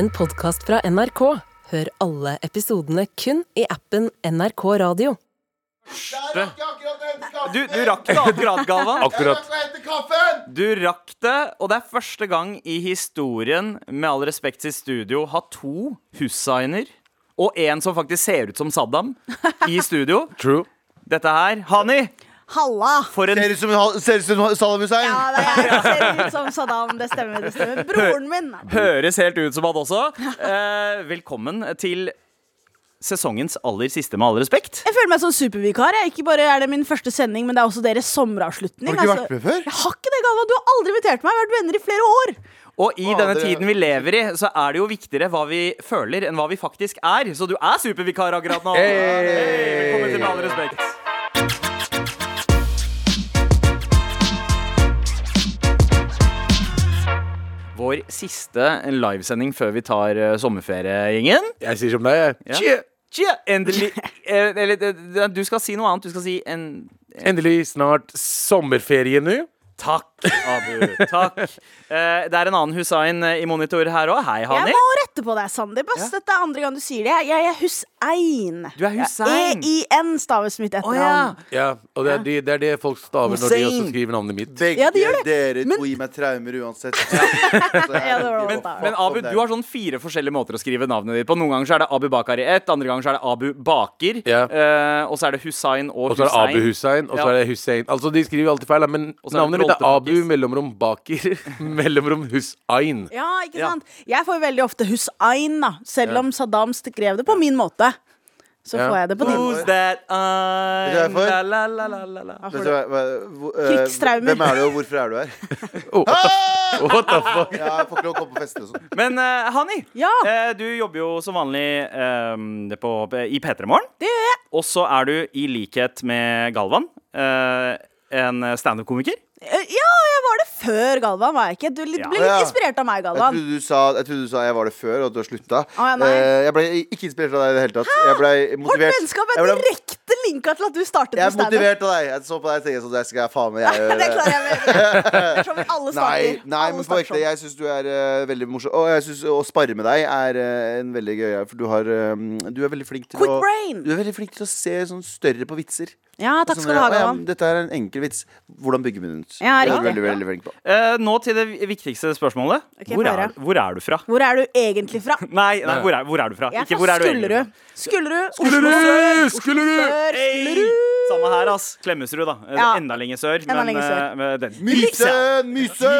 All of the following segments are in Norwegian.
en podkast fra NRK. Hør alle episodene kun i appen NRK Radio. Du, du rakk det akkurat, Galvan. Akkurat. Du rakk det, og det er første gang i historien med all respekt til studio har to Hussainer og en som faktisk ser ut som Saddam i studio. True. Dette her, Hani, Halla! for en Ser ut som, ser ut som Saddam Hussein. Ja, det er, jeg ser ut som Saddam. Det stemmer. det stemmer Broren min. høres helt ut som han også. Eh, velkommen til sesongens aller siste, med all respekt. Jeg føler meg som supervikar. Jeg. Ikke bare er det min første sending, men det er også deres sommeravslutning. Har du ikke altså. vært med før? Jeg har ikke det, Galvan. Du har aldri invitert meg. Vi har vært venner i flere år. Og i Å, denne det- tiden vi lever i, så er det jo viktigere hva vi føler, enn hva vi faktisk er. Så du er supervikar akkurat nå. Hey! Velkommen til Med all respekt. Vår siste livesending før vi tar uh, sommerferiegjengen. Jeg sier som deg, jeg. Ja. Tje! Endelig eh, Eller eh, du skal si noe annet. Du skal si en Endelig snart sommerferie nå. Takk, Abu. Takk. Eh, det er en annen Hussein eh, i monitor her òg. Hei, Hani. Jeg må rette på deg, Sandeep. Ja. Dette er andre gang du sier det. Jeg, jeg er Hussein. Du er Hussein. E-I-N staves mitt etternavn. Oh, ja. Ja, og det er, de, det er det folk staver når de også skriver navnet mitt. Begge Ja, de gjør det. dere Men- to gir meg traumer uansett. Ja, det var det. Men, men Abu, du har sånn fire forskjellige måter å skrive navnet ditt på. Noen ganger så er det Abu Bakar i ett, andre ganger så er det Abu Baker. Ja. eh, og så er det Hussein og, Hussein. Og så er det Abu Hussein, og så er det Hussein. Altså, de skriver alltid feil, men navnet mitt er Abu mellomrom Baker mellomrom Hussein. Ja, ikke Ja. sant? Jeg får veldig ofte Hussein, da. Selv om Saddam skrev det på min måte. Så Ja. får jeg det på din Who's måte. that Vet du I'm hvorfor? la, la, la, la, la. Hva Vet får du du? hva- hva- hvor- eh, Krigstraumer. Hvem er du, og hvorfor er du her? Oh, what the fuck? Ja, jeg får ikke lov å komme på fester og sånn. Men uh, Hani, Ja. eh, du jobber jo som vanlig eh, på, i P3 Morgen. Det gjør jeg. Og så er du, i likhet med Galvan, eh, en standup-komiker. Eh, Ja, jeg var det før Galvan, var jeg ikke? Du litt, ble litt Ja. inspirert av meg, Jeg Galvan. trodde, sa, jeg trodde du sa jeg var det før, og at du har slutta. Ah, ja. Eh, jeg ble ikke inspirert av deg i det hele tatt. Jeg ble Vårt vennskap er ble- direkte linka til at du startet Jeg er med standup. motivert av deg. Jeg så på deg og tenkte sånn, det skal jeg faen meg gjøre. Det klarer jeg med. Jeg er sånn vi alle Nei, starter. nei Alle men på ekte, sånn. jeg syns du er uh, veldig morsom. Og jeg synes å spare med deg er uh, en veldig gøy greie, For du, har, um, du er veldig flink til Quick å brain. Du er veldig flink til å se sånn større på vitser. Ja, takk Sånn skal du ha, ja, Dette er en enkel vits. Hvordan bygger den ut? Ja, det er du riktig. veldig, veldig flink på. Uh, nå til det viktigste spørsmålet. Okay, hvor, er, hvor er du fra? Hvor er du egentlig fra? Nei, nei hvor, er, hvor er du fra? Jeg er Ikke fra hvor er du egentlig Skullerud. fra? Skullerud. Skullerud! Sør, Hey! Samme her, ass. Klemetsrud, da. Ja. Enda lenger sør. Enda men, lenger sør. den. Mysen! Mysen!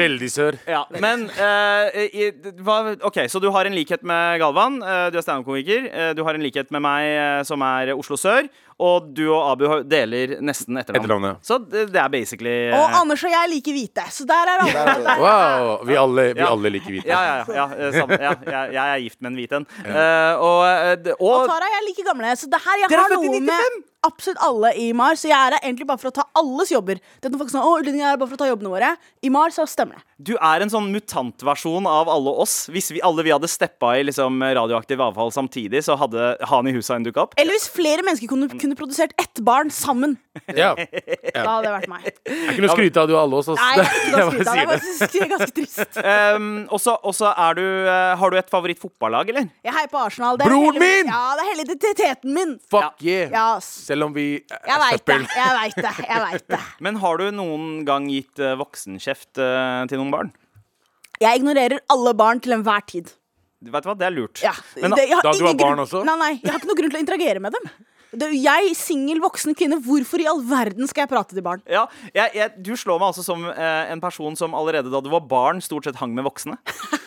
Veldig sør. Ja, men uh, i, hva, OK, så du har en likhet med Galvan. Uh, du er standup-komiker. Du har en likhet med meg, som er Oslo sør. Og du og Abu deler nesten etternavn. Etternavnet. Så det, det er basically eh, Og Anders og jeg liker hvite, så der er alle. Wow! Vi alle, vi Ja. alle liker hvite. ja, ja, ja, ja, eh, ja, jeg, jeg er gift med en hvit en. Uh, og, eh, Og og Tara og jeg er like gamle, så det her jeg Dere er har noe med absolutt alle i MAR. Så jeg er her egentlig bare for å ta alles jobber. Det er folk sånn, å, utlendinger er her bare for å ta jobbene våre. I MAR så stemmer det. du er en sånn mutantversjon av alle oss. Hvis vi alle vi hadde steppa i liksom, radioaktiv avfall samtidig, så hadde Hani Hussein dukka opp. Eller hvis flere mennesker kunne, kunne produsert ett barn sammen. Ja. Da hadde det vært meg. Jeg å skryte av, du og alle oss. Nei, jeg kunne skryte av. deg. Det er ganske trist. Um, og så- er du eh, Har du et favoritt-fotballag, eller? Jeg heier på Arsenal. Det er Broren hele- min! Ja, det er hele identiteten min. Fuck yeah! Ja, ass. Selv om vi er Jeg veit det. Jeg veit det. Jeg vet det. Men har du noen gang gitt uh, voksenkjeft eh, til noen barn? Jeg ignorerer alle barn til enhver tid. Vet du hva, det er lurt. Ja, Men, det, da du var barn også? Nei, nei, jeg har ikke noen grunn til å interagere med dem. Det, jeg, singel voksen kvinne, hvorfor i all verden skal jeg prate til barn? ja, jeg, jeg, du slår meg altså som eh, en person som allerede da du var barn, stort sett hang med voksne.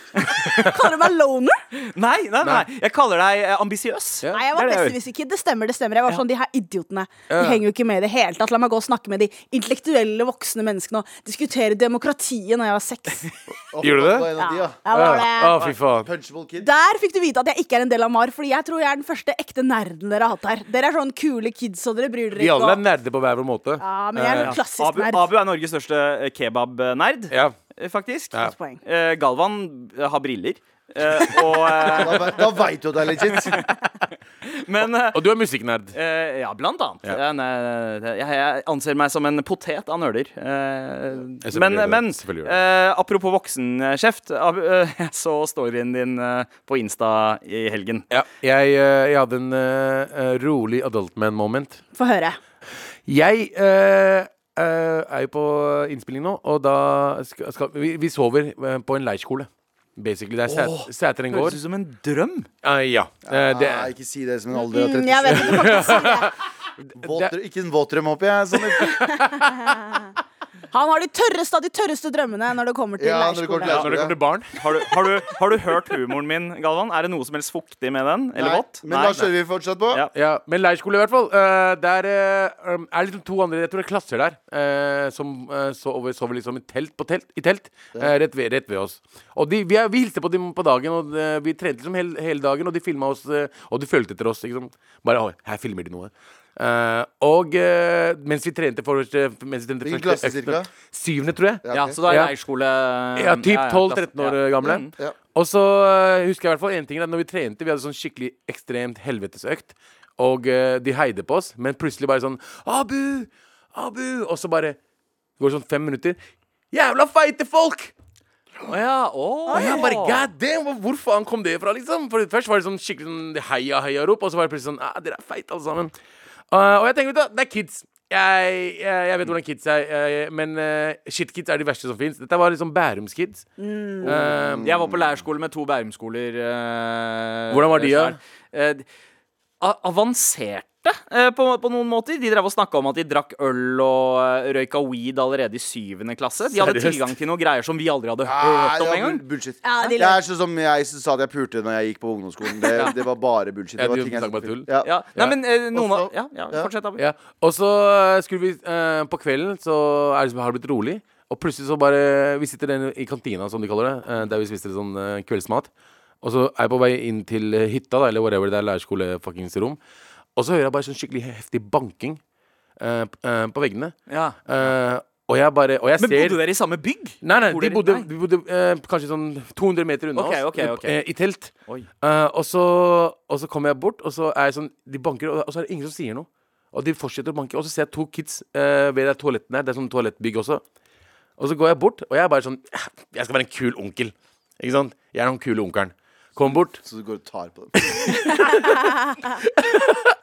Kaller du meg loner? Nei, nei, nei. Jeg kaller deg eh, ambisiøs. Ja. Nei, jeg var det jeg. Det stemmer, det stemmer. Jeg var sånn, De her idiotene De henger jo ikke med i det hele tatt. La meg gå og snakke med de intellektuelle voksne menneskene og diskutere demokratiet når jeg var seks. Gjorde du det? Ja, ja. jeg var Å, fy faen. Punchable kid. Der fikk du vite at jeg ikke er en del av MAR, Fordi jeg tror jeg er den første ekte nerden dere har hatt her. Dere er sånn kule kids, og dere bryr dere Vi ikke alle er nerder på hver vår måte. Ja, men jeg er Eh, en klassisk Abu, nerd. Abu er Norges største kebabnerd, kebab-nerd, Ja. eh, faktisk. Ja. Godt poeng. Eh, Galvan eh, har briller. Eh, og, eh, Da, da veit du at det er legit. men eh, Og du er musikknerd. eh, Ja, blant annet. Ja. Jeg, jeg anser meg som en potet av nerder. Eh, men men eh, apropos voksenkjeft. Jeg så storyen din på Insta i helgen. Ja, jeg, jeg hadde en rolig adult man-moment. Få høre. Jeg uh, uh, er jo på innspilling nå, og da skal, skal vi, vi sover på en leirskole. Basically. Det er Sæt- Sæteren gård. Høres ut som en drøm. Uh, ja. Uh, det, ah, ikke si det som en alder av Mm, jeg vet ikke, si det. Ikke en våt drøm, håper jeg. Sånn, Han har de tørreste av de tørreste drømmene når det kommer til Ja, leirskole. når det kommer til barn Har du, har, du, har du hørt humoren min, Galvan? Er det noe som helst fuktig med den? Eller vått? Men da kjører vi fortsatt på. Ja. Ja, men leirskole i hvert fall. Uh, der um, er liksom to andre Jeg tror det er klasser der uh, som uh, sover, sover liksom i telt, på telt, i telt rett, ved, rett ved oss. Og de, vi, er, vi hilste på dem på dagen, og vi trente liksom hele, hele dagen. Og de filma oss, og de fulgte etter oss. Liksom. Bare «Oi, her filmer de noe. Eh, og uh, mens vi trente først eh, mens vi trente Hvilken klasse cirka? Syvende, tror jeg. Ja, Ja, så da er leirskole Ja, typ ja, ja, 12-13 år ja. gamle. Mm. Ja. Og så uh, husker jeg i hvert fall en ting. Når vi trente, vi hadde sånn skikkelig ekstremt helvetesøkt. Og de heide på oss, men plutselig bare sånn Abu! Abu! Og så bare går det sånn fem minutter. Jævla feite folk! Å ja, å. Og jeg bare God damn, hvor- hvor faen kom det fra, liksom? For først var det sånn skikkelig sånn heia-heia-rop, og så var det plutselig sånn ah, Dere er feite, alle sammen. Uh, og jeg tenker, vet du, det er kids. Jeg, jeg, jeg vet hvordan kids er, jeg, men uh, shitkids er de verste som fins. Dette var liksom Bærumskids. Uh, Jeg var på leirskole med to Bærumskoler. Uh, Hvordan var de, da? selv. Eh, avanserte eh, på, på noen måter. De drev og snakka om at de drakk øl og eh, røyka weed allerede i syvende klasse. De hadde Seriøst? tilgang til noen greier som vi aldri hadde hørt om engang. bull- bullshit. Ja, de Jeg er sånn som jeg sa at jeg pulte når jeg gikk på ungdomsskolen. Det, det var bare bullshit. Det var ting jeg tull. Ja. Ja. Nei, men eh, noen av Ja, ja ja. fortsett, Abu. Ja, og så skulle vi uh, På kvelden så er det, som- har det blitt rolig. Og plutselig så bare Vi sitter der i kantina, som de kaller det, der vi spiste sånn kveldsmat. Og så er jeg på vei inn til hytta, da, eller whatever, det er leirskole-fuckings rom. Og så hører jeg bare sånn skikkelig heftig banking eh, eh, på veggene. Ja. Eh, og jeg bare Og jeg Men ser bodde dere i samme bygg? Nei, nei, Bor de dere- bodde, nei. de bodde eh, kanskje sånn 200 meter unna Ok, oss. ok, ok. eh, I telt. Oi. Eh, og, så, og så kommer jeg bort, og så er jeg sånn De banker, og og så er det ingen som sier noe. Og de fortsetter å banke. Og så ser jeg to kids eh, ved det toaletten der. Det er sånn toalettbygg også. Og så går jeg bort, og jeg er bare sånn Jeg skal være en kul onkel. Ikke sant? Jeg er den kule onkelen. Kom bort. Så du går og tar på dem?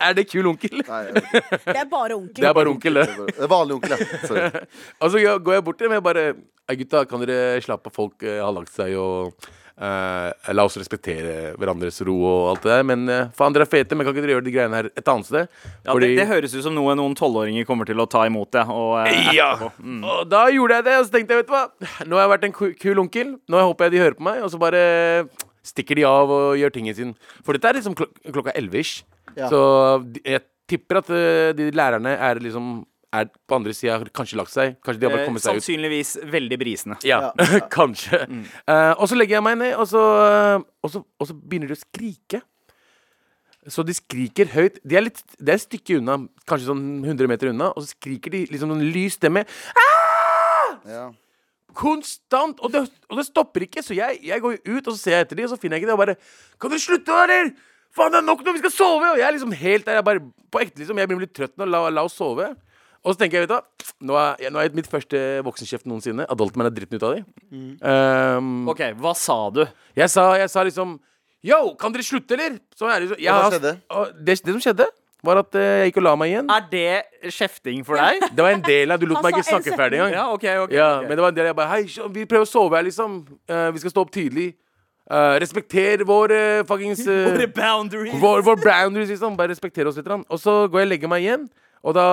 Er det kul onkel? Nei. Det er bare onkel. Det er bare onkel, det. Det er vanlig onkel, ja. Sorry. Og så går jeg bort til dem og bare «Hei, Gutta, kan dere slappe av? Folk eh, har lagt seg, og eh, la oss respektere hverandres ro og alt det der. Men eh, faen, dere er fete, men kan ikke dere gjøre de greiene her et annet sted? Ja, det, det høres ut som noe noen tolvåringer kommer til å ta imot, det. Og, eh, Ja! Mm. Og da gjorde jeg det, og så tenkte jeg, vet du hva Nå har jeg vært en kul onkel. Nå håper jeg de hører på meg, og så bare stikker de av og gjør tingene sin. For dette er liksom klok klokka elleve-ish. Ja. Så jeg tipper at eh, de lærerne er liksom er på andre sida, kanskje lagt seg. Kanskje de har bare Eh, kommet seg ut. sannsynligvis veldig brisende. Ja, kanskje. Eh, og så legger jeg meg ned, og så, og, så, og så begynner de å skrike. Så de skriker høyt. De er litt, det er et stykke unna, kanskje sånn 100 meter unna, og så skriker de liksom en lys stemme. Ja. Konstant! Og det, og det stopper ikke, så jeg, jeg går jo ut, og så ser jeg etter de, og så finner jeg ikke det, og bare Kan dere slutte, eller? Faen, det er nok nå, vi skal sove! Og jeg er liksom helt der, jeg bare På ekte, liksom. Jeg blir litt trøtt nå, la, la oss sove. Og så tenker jeg, vet du nå er, jeg, nå er jeg mitt første voksenkjeft noensinne. Adultman er dritten ut av de. Um, OK, hva sa du? jeg, sa, jeg sa liksom Yo, kan dere slutte, eller? Så er det, jeg Og hva skjedde? og det, det som skjedde, var at eh, jeg gikk og la meg igjen. Er det kjefting for deg? Det var en del av Du lot meg ikke snakke ferdig engang. Ja, okay, okay, Ja, okay. men det var en del jeg bare Hei, vi prøver å sove her, liksom. Uh, vi skal stå opp tidlig. Uh, respekter vår uh, fuckings Våre boundaries. vår, vår boundaries, liksom. Bare respekter oss litt. Og så går jeg og legger meg igjen, og da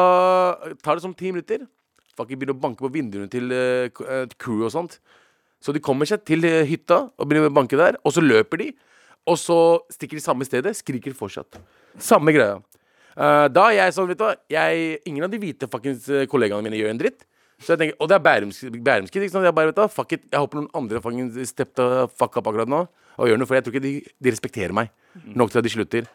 tar det sånn ti minutter. Fucking begynner å banke på vinduene til uh, crew og sånt. Så de kommer seg til hytta og begynner å banke der, og så løper de. Og så stikker de samme stedet, skriker fortsatt. Samme greia. Eh, da er jeg sånn, vet du hva jeg, Ingen av de hvite fuckings eh, kollegaene mine gjør en dritt. Så jeg tenker, Og det er Bærumskid. Bærums ikke sant? Jeg bare, vet du fuck it. Jeg håper noen andre fucking step the fuck up akkurat nå og gjør noe, for jeg tror ikke de, de respekterer meg nok til at de slutter.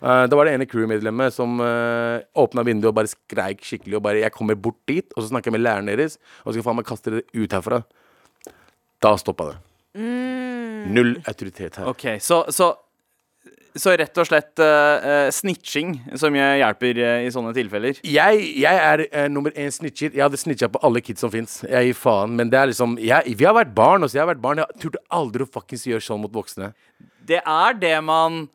Uh, da var det ene crewmedlemmet som uh, åpna vinduet og bare skreik skikkelig. Og bare 'Jeg kommer bort dit', og så snakker jeg med læreren deres, og så skal faen meg kaste dere ut herfra. Da stoppa det. Null autoritet her. Ok, så, så, så rett og slett uh, snitching som hjelper uh, i sånne tilfeller. Jeg, jeg er uh, nummer én snitcher. Jeg hadde snitcha på alle kids som fins. Jeg gir faen. Men det er liksom jeg, Vi har vært barn. Også. Jeg har vært barn Jeg turte aldri å fuckings gjøre sånn mot voksne. Det er det man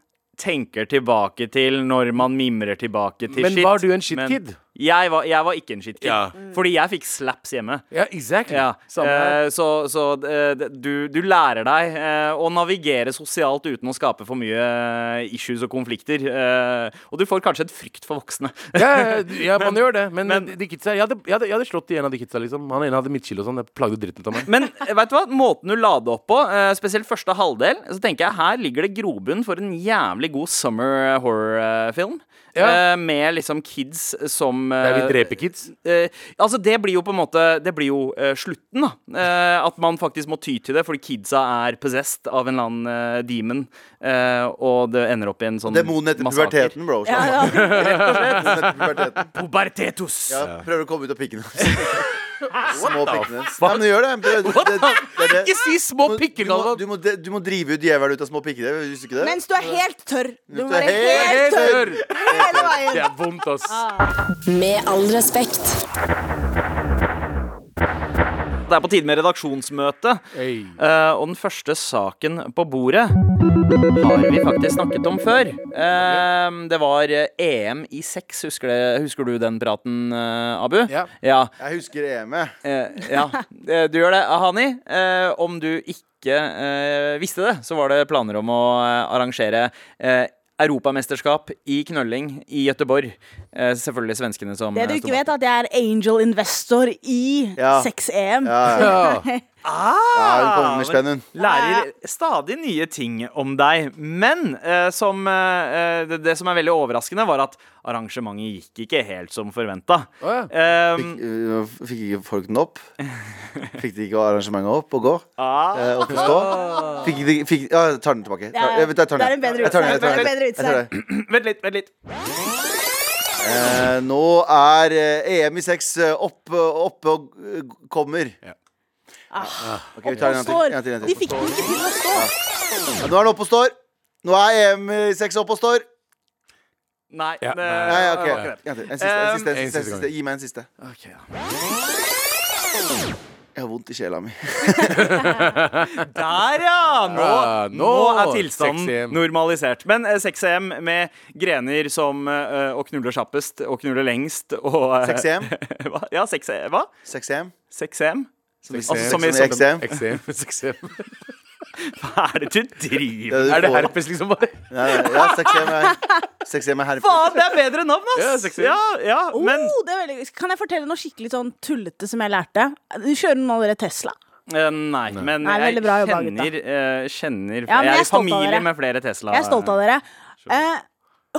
tenker tilbake til når man mimrer tilbake til Men shit. var du en shit Men kid? Jeg var, jeg var ikke en shitkid. Ja. Fordi jeg fikk slaps hjemme. Ja, exactly. Ja, Samme eh, så, så eh, du, du lærer deg eh, å navigere sosialt uten å skape for mye eh, issues og konflikter. eh, og du får kanskje et frykt for voksne. Ja, ja, man gjør det. Men, men- de, kidsa, jeg, hadde, jeg, hadde, jeg hadde slått i en av de kidsa. Liksom. Han ene hadde midtskille og sånn. Det plagde dritten ut av meg. Men vet du hva? måten du la det opp på, eh, spesielt første halvdel, så tenker jeg her ligger det grobunn for en jævlig god summer horror-film. Ja. Eh, med liksom kids som eh, Der vi dreper kids. eh, altså Det blir jo på en måte Det blir jo eh, slutten, da. Eh, at man faktisk må ty til det fordi kidsa er possessed av en eller annen eh, demon. eh, og det ender opp i en sånn Demonen etter massaker. puberteten, bro. Ja, ja. Rett og slett. Puberteten. Pubertetus! Ja, prøver å komme ut av pikkene. Små pikkene. Ja, men gjør det. det, det, det, det, det. Ikke si små pikker, du må, Galvan! du, må, du må drive ut djevelen ut av små pikker. Visste ikke det? Mens du er helt tørr. Du må Du er være helt helt tørr Tørr! hele veien. Det er vondt, ass. Med all respekt. Det er på tide med redaksjonsmøte. Hey. Eh, og den første saken på bordet har vi faktisk snakket om før. Uh, det var eh, EM i sex. Husker, det, husker du den praten, uh, Abu? Ja. Ja, Jeg husker EM-et. eh, ja. Du gjør det, Hani. Eh, om du ikke visste det, så var det planer om å arrangere Europamesterskap i knølling i Gøteborg. Eh, selvfølgelig svenskene som Det du eh, ikke vet, er at jeg er angel investor i Ja. 6-EM. Ja, ja. Ja. ja, spenn, hun. Lærer stadig nye ting om deg. Men eh, som, eh, det, det som er veldig overraskende, var at arrangementet gikk ikke helt som forventa. Oh, ja. Um, Fikk, øh, fikk ikke folk den opp? Fikk de ikke arrangementet opp og gå? ah, Eh, opp og stå? Fikk de, fikk, ja, jeg tar den tilbake. Det Jeg jeg tar den. det er en bedre Jeg jeg tar utsagn. den. Det er en bedre den. vent litt, vent litt. Eh, nå er eh, EM i sex eh, oppe, opp og eh, kommer. Ja. Ok, vi tar en gang til. Står. En gang til, en De til. fikk den ikke til å stå. Ja, nå er den oppe og står. Nå er EM i sex oppe og står. Nei. Ja, det, nei. Nei, ok. det var ikke det. En siste. En siste, en siste en siste. Gi meg en siste. Okay, ja. Jeg har vondt i sjela mi. Der, ja! Nå, ja, nå nå, er tilstanden normalisert. Men eh, 6EM med grener som eh, å knulle kjappest og knulle lengst og eh, 6EM? Hva? Ja, 6EM. Hva? 6EM? 6EM? Som i- Altså, som som i i. Hva er det du driver Det Er det herpes, liksom? bare? Ja, Ja, 6EM er, 6EM er herpes. Faen, det er bedre navn, ass! Ja, 6EM. Ja, ja, Oh, men det er veldig, kan jeg fortelle noe skikkelig sånn tullete som jeg lærte? Kjører noen av dere Tesla? Uh, Nei, men Nei, jeg bra jobba, kjenner, eh, kjenner Ja, men Jeg jeg er er i familie med flere Tesla. Jeg er stolt av dere. Uh,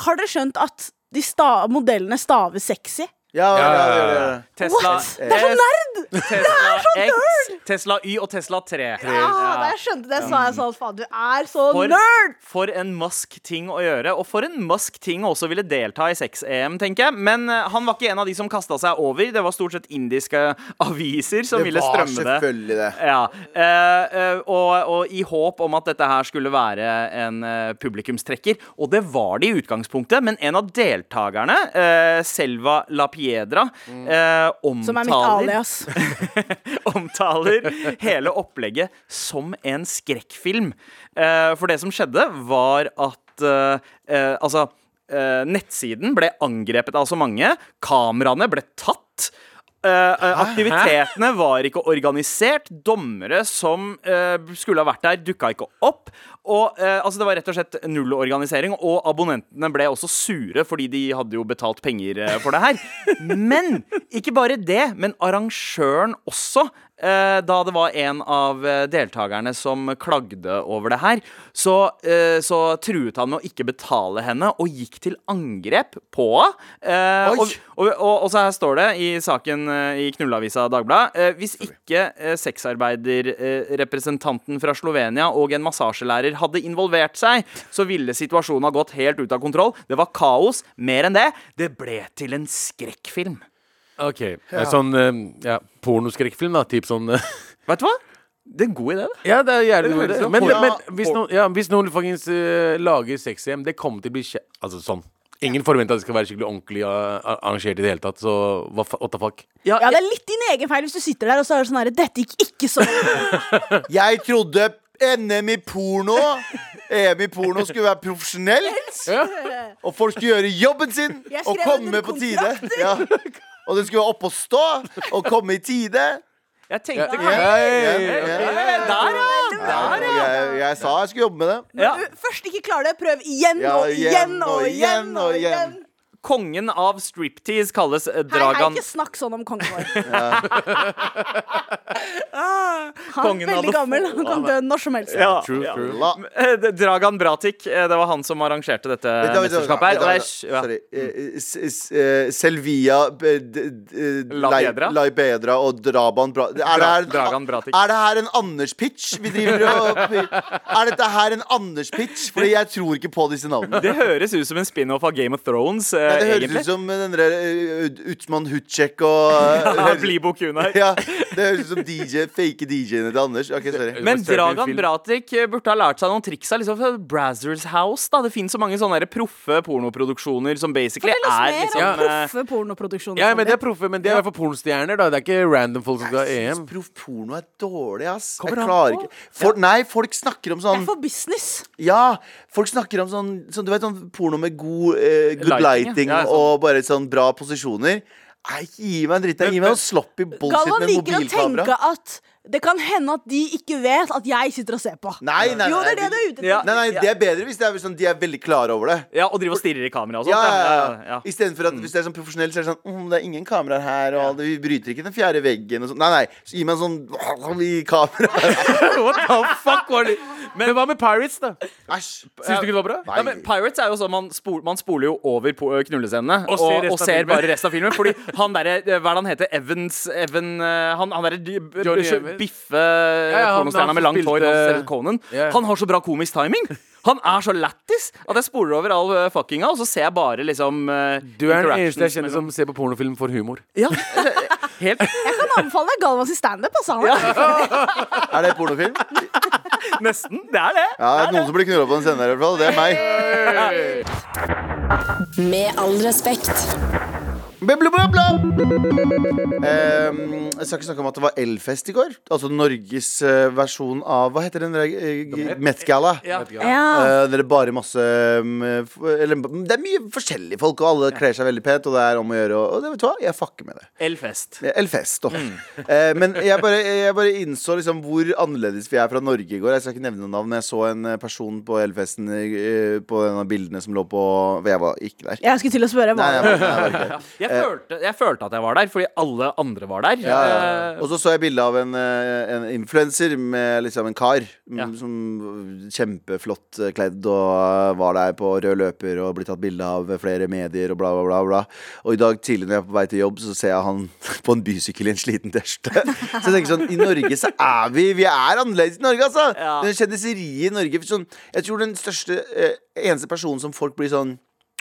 har dere skjønt at de sta modellene staver sexy? Ja, ja, ja, ja, ja. Tesla What? Det er så nerd! Tesla X, Tesla Y og Tesla 3. Ja, da jeg skjønte det, sa jeg sånn Faen, du er så For, nerd! for en Musk ting å gjøre, og for en Musk ting å også ville delta i 6-EM, tenker jeg. Men uh, han var ikke en av de som kasta seg over. Det var stort sett indiske aviser som Det ville var strømme det. selvfølgelig det. Ja, Uh, uh, og, og i håp om at dette her skulle være en publikumstrekker. Og det var det i utgangspunktet, men en av deltakerne, Selva La Piedra, eh, er mitt omtaler omtaler hele opplegget som en skrekkfilm. Eh, for det som skjedde, var at eh, eh, Altså, eh, nettsiden ble angrepet av så mange. Kameraene ble tatt. Uh, eh, aktivitetene var ikke organisert. Dommere som uh, skulle ha vært der, dukka ikke opp. Og eh, altså Det var rett og slett null organisering, og abonnentene ble også sure fordi de hadde jo betalt penger eh, for det her. Men ikke bare det, men arrangøren også. Eh, Da det var en av eh, deltakerne som klagde over det her, så, eh, så truet han med å ikke betale henne, og gikk til angrep på henne. Og, og, og, og så her står det i saken i Knulleavisa Dagbladet eh, Hvis ikke sexarbeiderrepresentanten fra Slovenia og en massasjelærer hadde involvert seg, så ville situasjonen ha gått helt ut av kontroll. Det var kaos. Mer enn det, det ble til en skrekkfilm. OK. Er Sånn eh, ja, pornoskrekkfilm, da. Typ sånn eh, Vet du hva? Det er en god idé, det. Ja, det er jævlig Det god idé. Men, men hvis noen, ja, hvis noen faktisk uh, lager sexhjem, det kommer til å bli kje... Altså sånn. Ingen forventer at det skal være skikkelig ordentlig arrangert i det hele tatt, så what the fuck? Ja, det er litt din egen feil hvis du sitter der og så er det sånn her Dette gikk ikke sånn. Jeg trodde NM i porno EM i porno skulle være profesjonelt. Og folk skulle gjøre jobben sin og komme på tide. Ja. Og du skulle opp og stå og komme i tide. Jeg tenkte Ja. ja, ja! Der, ja! Jeg, jeg sa jeg skulle jobbe med det. Men Du først ikke klarer det, prøv igjen og igjen og igjen og igjen. Kongen av striptease kalles Dragan Hei, hei, Dragan. ikke snakk sånn om kongen vår. Han er veldig gammel. Han kan dø når som helst. Ja, True, true. La, Eh, Dragan Bratic, eh, det var han som arrangerte dette mesterskapet her. Sorry. Eh, eh, Selvia Laibedra og Draban Bra... Det, her, Dragan Bratik. er det her en Anders-pitch vi driver og Er dette her en Anders-pitch? Fordi jeg tror ikke på disse navnene. Det høres ut som en spin-off av Game of Thrones, eh, det høres egentlig. ut som den der Utsmann Utman Hutchek og Ja, Blibo Kunar. Ja, det høres ut som DJ, fake DJ-ene til Anders. Ok, sorry. Men Dragan Bratik eh, burde ha lært seg noen triks av liksom Brazzers House. da Det finnes så mange sånne proffe pornoproduksjoner som basically Fortell oss er mer liksom om eh, proffe pornoproduksjoner. Ja, men det er proffe, men det er i hvert fall pornostjerner, da. Det er ikke random folk som skal ha EM. proff porno er dårlig, ass. Kommer jeg klarer ikke For, Nei, folk snakker om sånn Det er for business. Ja, folk snakker om sånn, sånn Du vet sånn porno med god eh, good Lighting, lighting, ja. Ja, sånn. og bare sånn bra posisjoner. Nei, gi meg en dritt. Gi meg noe sloppy bullshit Galvan med liker å tenke at det kan hende at de ikke vet at jeg sitter og ser på. Nei, nei, Jo, det er det du er ute etter. Ja. Nei, nei, det er bedre hvis det er sånn, de er veldig klare over det. Ja, og driver og stirrer i kamera og sånt. Ja, ja, ja, ja. ja. Istedenfor at hvis det er sånn profesjonelt, så er det sånn mm, Det er ingen kameraer her, og vi bryter ikke den fjerde veggen og sånn. Nei, nei. Så gi meg en sånn i kamera. What the fuck var det? Men hva med Pirates, da? Æsj. Syns du ikke det var bra? Ja, men Pirates er jo sånn man, spol, man spoler jo over på knullescenene Og og, ser og, ser bare resten av filmen. Fordi han derre Hva er det han heter? Evans Evan eh, Han, han derre Evans. biffe ja, pornostjerna med langt hår. ut Conan. Han har så bra komisk timing! Han er så lættis at jeg spoler over all eh, fuckinga, og så ser jeg bare liksom uh, Du er den eneste jeg kjenner som ser på pornofilm for humor. Ja, helt Jeg kan anbefale deg Galvans i standup. Altså. Ja. er- det pornofilm? Nesten. Det er det. Ja, det er noen som blir knulla på den scenen her, i hvert fall. Det er meg. Med all respekt. Bla, bla, bla, bla. Ehm, jeg skal ikke snakke om at det var Elfest i går. Altså Norges eh, versjon av Hva heter den der uh, Ja. Ja. Eh, det er bare masse um, eller, Det er mye forskjellige folk, og alle kler seg veldig pent, og det er om å gjøre. Og, og det vet du hva, jeg fucker med det. Elfest. Det Elfest, da. Eh, men jeg bare, jeg bare innså liksom hvor annerledes vi er fra Norge i går. Jeg skal ikke nevne noen navn. Jeg så en eh, person på Elfesten eh, på en av bildene som lå på Jeg var ikke der. Jeg skulle til å spørre. Nei, jeg var, jeg var ikke der. Jeg, følte, jeg følte at jeg var der, fordi alle andre var der. Ja, ja. Eh, Og så så jeg bilde av en, eh, en influenser med liksom en kar Ja. som kjempeflott eh, kledd og eh, var der på rød løper og blir tatt bilde av flere medier og bla, bla, bla. bla. Og i dag tidlig når jeg er på vei til jobb, så ser jeg han på en bysykkel i en sliten T-skjorte. Så jeg tenker sånn, i Norge så er vi Vi er annerledes i Norge, altså! Ja. Kjendiseriet i Norge sånn, Jeg tror den største eh, eneste personen som folk blir sånn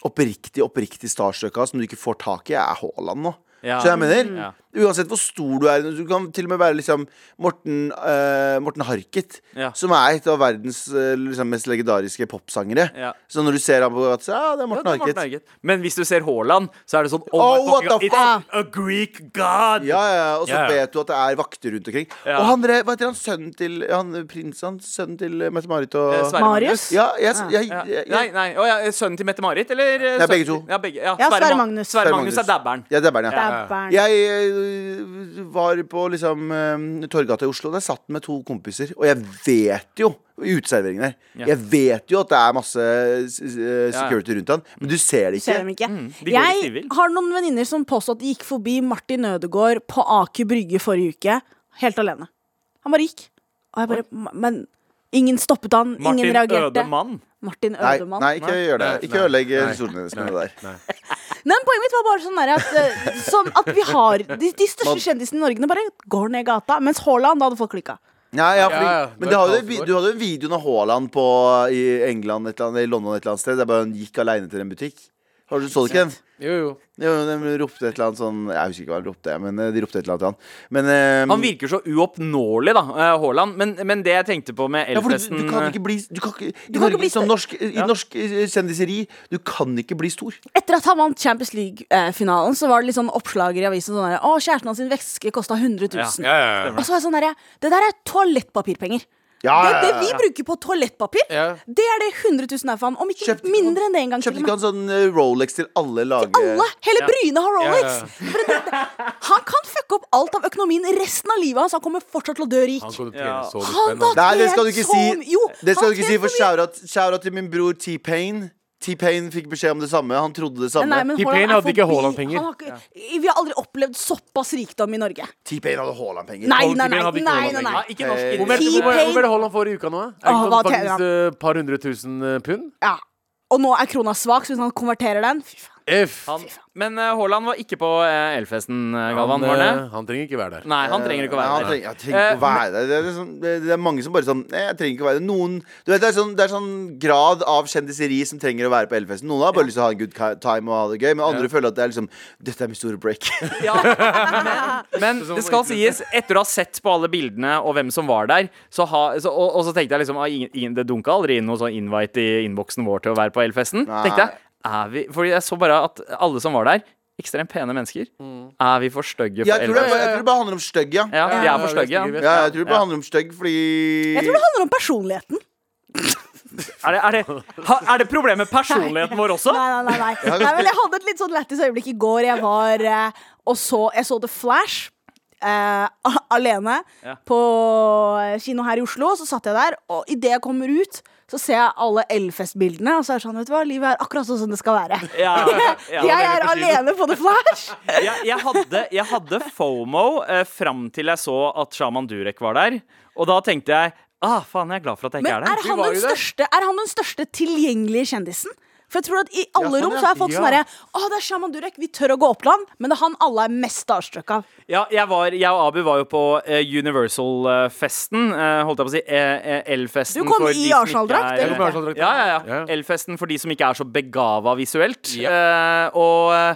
oppriktig, oppriktig starstruck av, som du ikke får tak i, er Haaland nå. Ja. Så jeg mener Ja. Uansett hvor stor du er, du kan til og med være liksom Morten, uh, Morten Harket, Ja. som er et av verdens uh, liksom, mest legendariske popsangere. Ja. Så når du ser ham på gata, så ja, det er Ja, Morten det er Morten Harket. Harket. Men hvis du ser Haaland, så er det sånn Oh, Oh, my what fucking the God, It's a Greek god! Ja, ja, ja, Og så Ja, ja. vet du at det er vakter rundt omkring. Ja. Og han, hva heter han sønnen til han, Prinsen? Sønnen til eh, Mette-Marit og Eh, Marius? Ja, jeg, jeg, Ja. jeg, Nei, nei. Å, ja, sønnen til Mette-Marit, eller? eh, Ja, begge to. Ja. Ja, Ja, Sverre Ma- Magnus. Sverre Magnus er dabberen. Ja, er ja. Dabberen. Jeg var på liksom øh, Torgata i Oslo. Der satt med to kompiser. Og jeg vet jo i uteserveringen der. Ja. Jeg vet jo at det er masse s- øh, security rundt han, men du ser det ikke. dem ikke. Mm, de jeg har noen venninner som påstod at de gikk forbi Martin Ødegaard på Aker Brygge forrige uke, helt alene. Han bare gikk. Og jeg bare Men ingen stoppet han, Martin ingen reagerte. Ødemann. Martin Nei, Ødemann. nei, ikke gjør det. Nei, Ikke ødelegg nei, historien hennes med det der. Nei. Nei, men Poenget mitt var bare sånn der at, sånn at vi har De, de største kjendisene i Norge bare går ned gata, mens Haaland, da hadde folk klikka. Ja, ja, fordi, Ja, ja, men hadde, du hadde jo videoen av Haaland på, i England et eller annet, i London et eller annet sted. Der bare han gikk aleine til en butikk. Har du Så det ikke den? Jo, jo. Jo, de ropte et eller annet sånn Jeg husker ikke hva de ropte, men eh, de ropte et eller annet til han. Men eh, Han virker så uoppnåelig, da, eh, Haaland. Men, men det jeg tenkte på med ja, du, du kan ikke bli Du kan ikke, Du kan ikke bli som stor. norsk, I norsk kjendiseri Du kan ikke bli stor. Etter at han vant Champions League-finalen, så var det litt sånn oppslager i avisen sånn derre Å, kjæresten hans sin veske kosta 100 000. Ja, ja, ja. Og så var jeg sånn der, Det der er toalettpapirpenger. Ja, Det, ja, det vi ja. bruker på toalettpapir, Ja. det er det 100 000 er for han. Om ikke Kjøpte- mindre enn det en gang. Kjøpte til ikke han sånn eh, Rolex til alle laget? Alle! Hele Bryne har Rolex! Ja, ja. For det, det, han kan fucke opp alt av økonomien resten av livet hans. Han kommer fortsatt til å dø rik. Han kommer til å tjene så mye Nei, det skal du ikke si. jo, det skal du ikke si, for shout-out til min bror T-Pain. T-Pain fikk beskjed om det samme. Han trodde det samme. T-Pain hadde ikke. Haaland-penger. Ja. Vi har aldri opplevd såpass rikdom i Norge. T-Pain hadde Haaland-penger. Nei, nei, nei. Nei, nei, nei. Ikke norsk Eh, Hvor mye er Haaland får i uka nå? Er det hva sånn tjener faktisk et par hundre tusen eh, pund? Ja. Og nå er krona svak, så hvis han konverterer den Fy faen. F. Han, men eh, Haaland var ikke på eh, Elfesten, eh, Galvan. Han, eh, han trenger ikke være der. Nei, han trenger ikke å være han der. trenger, trenger ikke å være der. Det er, liksom, det, er mange som bare sånn jeg trenger ikke å være der. Noen Du vet, det er sånn, det er sånn grad av kjendiseri som trenger å være på Elfesten. Noen har bare lyst til å ha en good time og ha det gøy, men andre føler at det er liksom Dette er min store break. Men det skal sies, etter å ha sett på alle bildene og hvem som var der, så ha, så, og, og så tenkte jeg liksom ah, ingen, ingen, Det dunka aldri inn noe sånn invite i innboksen vår til å være på Elfesten. Nei. Tenkte jeg, er vi Fordi jeg så bare at alle som var der, ekstremt pene mennesker. Er vi for stygge for Jeg tror, det, jeg tror det bare handler om stygg, ja. Ja, vi Ja, er for stygge. Ja. Ja, jeg tror det bare handler om stygg, fordi Jeg tror det handler om personligheten. Er, det, er, det, ha, er det problemet med personligheten vår også? Nei, nei, nei, nei. nei men Jeg hadde et litt sånn lættis øyeblikk i går. Jeg var eh, og så Jeg så The Flash. eh, a- alene Ja. på kino her i Oslo. Så satt jeg der, og idet jeg kommer ut, så ser jeg alle Elfest-bildene. Og så er det sånn, vet du hva, livet er akkurat sånn som det skal være. Ja, ja. jeg er alene på The Flash. jeg, jeg, hadde, jeg hadde FOMO eh, fram til jeg så at Shaman Durek var der. Og da tenkte jeg ah, faen, jeg er glad for at jeg ikke Men er er der. Men han, den største, er han den største tilgjengelige kjendisen? For jeg tror at I alle sånn, rom så er folk sånn Ja. herre Å, det er Shaman Durek. Vi tør å gå opp til han. Men det er han alle er mest starstruck av. Ja, jeg, var, jeg og Abu var jo på eh, Universal-festen. eh, holdt jeg på å si. L-festen Elfesten. Du kom i Arsenal-drakt, Ja, ja, ja. ja. Elfesten for de som ikke er så begava visuelt. Eh, og eh,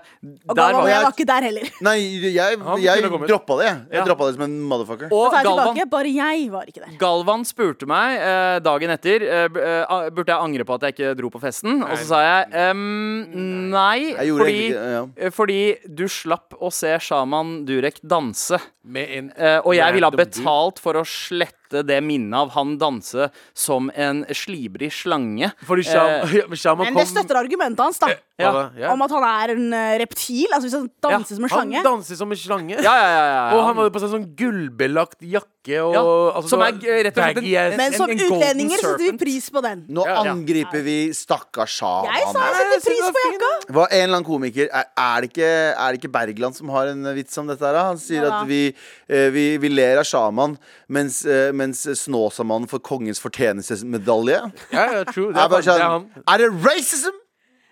Og der Galvan, var jeg var ikke der heller. Nei, jeg, jeg droppa det. Jeg Ja. droppa det som en motherfucker. Og Galvan, tilbake. Bare jeg var ikke der. Galvan spurte meg eh, dagen etter eh, eh, Burde jeg angre på at jeg ikke dro på festen. Og så sa jeg ehm, nei, Jeg fordi, egentlig ikke ja. eh, fordi du slapp å se Shaman Durek danse. Med en uh, og jeg ville ha betalt for å slette det minnet av han danse som en slibrig slange. Fordi Sham, Shaman Men kom det støtter argumentet hans, da. Ja. Ja. Om at han er en eh, reptil. Altså hvis han danser som en Han slange. danser som en slange. Ja, ja, ja, ja, ja. Og han hadde på seg sånn gullbelagt jakke og Ja, altså, som er rett og slett en- en. Men som en en utlendinger setter vi pris på den. Nå Ja. angriper vi stakkars Shaman. Jeg sa jeg setter pris på jakka. Hva, en eller annen komiker Er, er, det ikke, er det ikke Bergland som har en vits om dette? her? da? Han sier Ja da. at vi, eh, vi, vi ler av sjaman, mens, eh, mens Snåsamannen får kongens fortjenestemedalje. Ja, ja, true. Det Er, bare det er sånn, er det racism?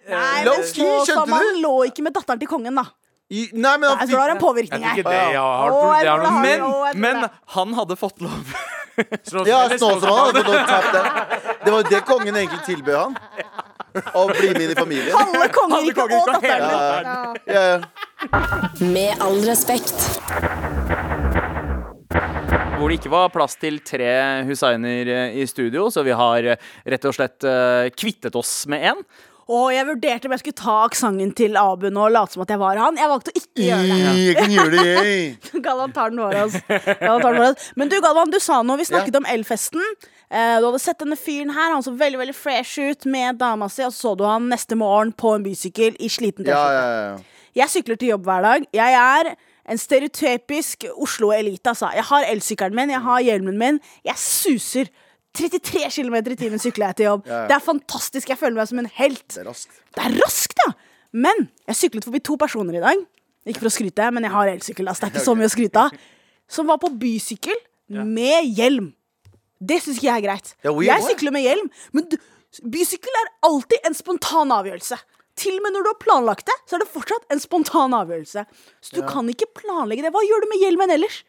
Nei, men Snåsamannen lå ikke med datteren til kongen, da. I, nei, men Jeg så det har en påvirkning her. det. Det det Men, men han hadde fått lov. Ja, Snåsamannen hadde fått lov til å. Det var jo det kongen egentlig tilbød han. Å bli med inn i familien. Halve kongeriket kongeriket og datteren. Ja, ja. Med all respekt. Hvor det ikke var plass til tre Hussainer eh, i studio, så vi har eh, rett og slett eh, kvittet oss med én. Og jeg vurderte om jeg skulle ta aksenten til Abu nå og late som at jeg var han. Jeg valgte å ikke gjøre det. Jeg kan gjøre det, jeg. Galvan tar den vår, altså. Men du, Galvan, du sa noe. Vi snakket om Elfesten. Eh, du hadde sett denne fyren her. Han så veldig veldig fresh ut med dama si, og så så du han neste morgen på en bysykkel i sliten Ja, T-skjorte. ja, ja. Jeg sykler til jobb hver dag. Jeg er en stereotypisk Oslo-elite, altså. Jeg har elsykkelen min, jeg har hjelmen min. Jeg suser. 33 km i timen sykler jeg til jobb. Ja, ja. Det er fantastisk. Jeg føler meg som en helt. Det er raskt. Det er raskt, ja! Men jeg syklet forbi to personer i dag. Ikke for å skryte, men jeg har elsykkel. Altså, det er ikke så mye å skryte av. Som var på bysykkel med hjelm. Det syns ikke jeg er greit. Ja, jeg sykler med hjelm, men bysykkel er alltid en spontan avgjørelse. Til og med når du har planlagt det, så er det fortsatt en spontan avgjørelse. Så du kan ikke planlegge det. Hva gjør du med hjelmen ellers?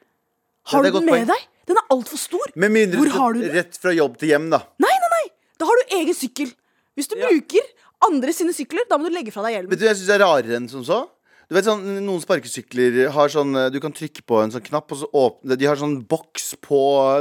Har du den med point. deg? Den er altfor stor. Med mindre Hvor har du den? rett fra jobb til hjem, da. Nei, nei, nei! Da har du egen sykkel. Hvis du bruker andre sine sykler, da må du legge fra deg hjelmen. Vet du, jeg syns det er rarere enn som så. Du vet sånn, Noen sparkesykler har sånn Du kan trykke på en sånn knapp, og så åpne De har sånn boks på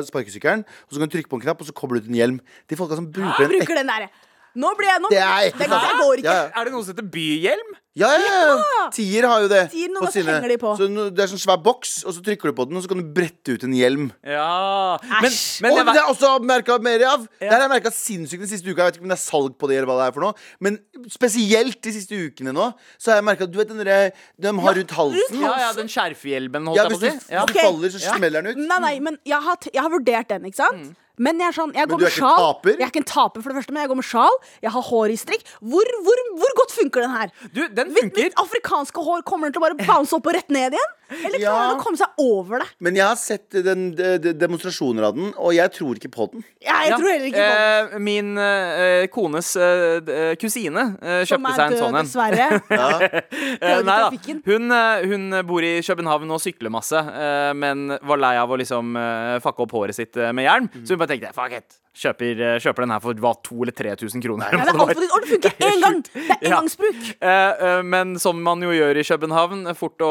sparkesykkelen, og så kan du trykke på en knapp, og så kobler du ut en hjelm. De folka som bruker den Bruker den derre. Nå blir jeg nå, Det er ikke det, det går ikke. Ja, ja. Er det noe som heter byhjelm? Ja, ja, ja. Tier har jo det. Tier, på sine. de på. Så Det er sånn svær boks, og så trykker du på den, og så kan du brette ut en hjelm. Ja Men, men og det er også merka mer av. Det har jeg merket sinnssykt den siste uka. Jeg vet ikke om det er salg på det, eller hva det er for noe. Men spesielt de siste ukene nå, så har jeg merka Du vet den derre de har rundt halsen? ja, ja, den skjerfhjelmen, holdt Ja, jeg på du, å si. Ja. hvis du faller, så smeller den ut. Nei, nei, men jeg har, t- jeg har vurdert den, ikke sant? Men jeg er sånn, jeg Men går du er med ikke sjal. taper? Jeg er ikke en taper, for det første, men jeg går med sjal. Jeg har hår i strikk. Hvor, hvor, hvor godt funker den her? Du, den Mitt, funker. mitt afrikanske hår kommer den til å bare bounce opp og rett ned igjen? Eller Ja. klarer den å komme seg over det? Men jeg har sett den, de, de, demonstrasjoner av den, og jeg tror ikke på den. Ja, jeg Ja. tror heller ikke på den. Eh, min eh, kones eh, eh, kusine eh, kjøpte seg en sånn en. Som er død, dessverre. ja. nei da. Hun, eh, hun bor i København og sykler masse, eh, men var lei av å liksom eh, fucke opp håret sitt eh, med hjelm. Så hun bare tenkte fuck it. Kjøper, eh, kjøper den her for hva, 2000 eller 3000 kroner. Ja, det er altfor dyrt, og det funker én gang! Det er Ja. engangsbruk. Eh, eh, men som man jo gjør i København, fort å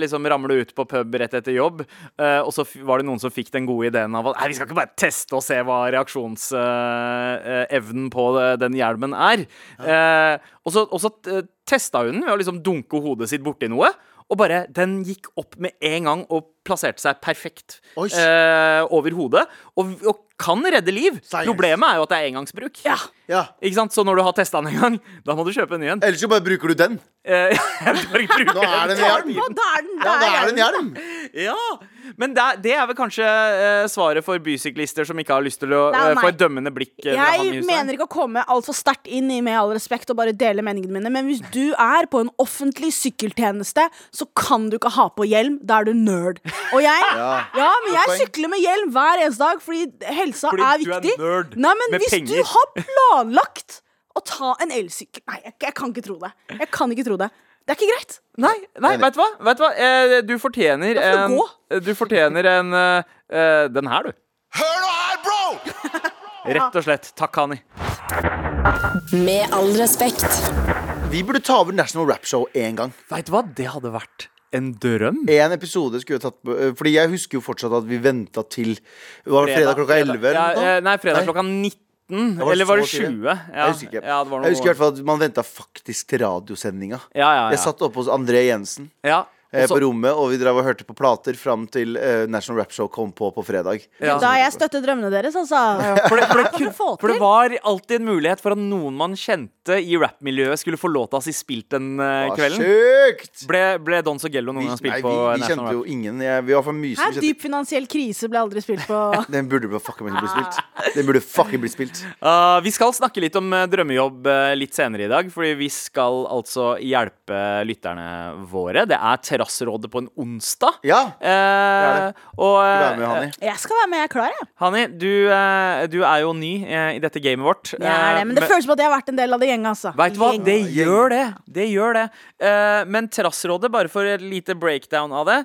liksom ramle ut på pub rett etter jobb. og så var det noen som fikk den gode ideen av at vi skal ikke bare teste og se hva reaksjonsevnen på den hjelmen er. Og så, og så testa hun den ved å liksom dunke hodet sitt borti noe. Og bare, Den gikk opp med en gang og plasserte seg perfekt eh, over hodet. Og, og kan redde liv. Science. Problemet er jo at det er engangsbruk. Ja. Ja. Ikke sant? Så når du har testa den en gang, da må du kjøpe en ny en. Ellers så bare bruker du den. Eh, jeg bare bruker Nå er det en hjelm. Da er Ja, da er det en hjelm. Ja, Men det det er vel kanskje eh, svaret for bysyklister som ikke har lyst til å Nei, eh, nei. få et dømmende blikk. eh, Jeg mener ikke å komme altfor sterkt inn i med all respekt og bare dele meningene mine, men hvis du er på en offentlig sykkeltjeneste, så kan du ikke ha på hjelm. Da er du nerd. Og jeg, Ja. ja, men jeg sykler med hjelm hver eneste dag fordi helsa Fordi er du er viktig. nerd Nei, men med hvis penger. du har planlagt å ta en elsykkel Nei, jeg, jeg kan ikke tro det. Jeg kan ikke tro det. Det er ikke greit. Nei, nei vet du hva? Vet du hva? Eh, du fortjener Da får en gå. Du fortjener en eh, eh, Den her, du. Hør nå her, bro! Rett og slett. Takk, Hani. Med all respekt. Vi burde ta over National Rap Show én gang. Veit du hva? Det hadde vært en drøm. En episode skulle vi tatt på Fordi jeg husker jo fortsatt at vi venta til Var det fredag klokka 11? eller Ja, sånt? eh, nei, fredag klokka 19. var eller var det 20? Ja, Jeg husker ikke. Ja, det var noe, Jeg husker i hvert fall at man venta faktisk til radiosendinga. Ja, ja, ja. Jeg satt oppe hos André Jensen ja. Eh, Og så- på rommet, og vi drev og hørte på plater fram til uh, National Rap Show kom på på fredag. Ja. Da jeg støtter drømmene deres, altså. For det, for, det, for det var alltid en mulighet for at noen man kjente i rappmiljøet, skulle få låta til si spilt den uh, kvelden. sjukt! Ble, ble Don Sogello noen Vi, gang nei, spilt vi, på vi National kjente jo ingen. Jeg, vi var for mye Her, vi dyp finansiell krise ble aldri spilt på Den burde fucking bli spilt. Den burde fucking bli spilt. Uh, vi skal snakke litt om drømmejobb litt senere i dag, fordi vi skal altså hjelpe lytterne våre. Det er Terrassrådet på en onsdag. Ja! det og Skal du være eh, med? Jeg skal være med, jeg er klar, jeg. Hani, du, eh, du er jo ny eh, i dette gamet vårt. Jeg er det, men det men, føles som at jeg har vært en del av det gjenget, altså. Vet du hva, det gjør det. Det gjør det. Eh, men Terrasserådet, bare for et lite breakdown av det.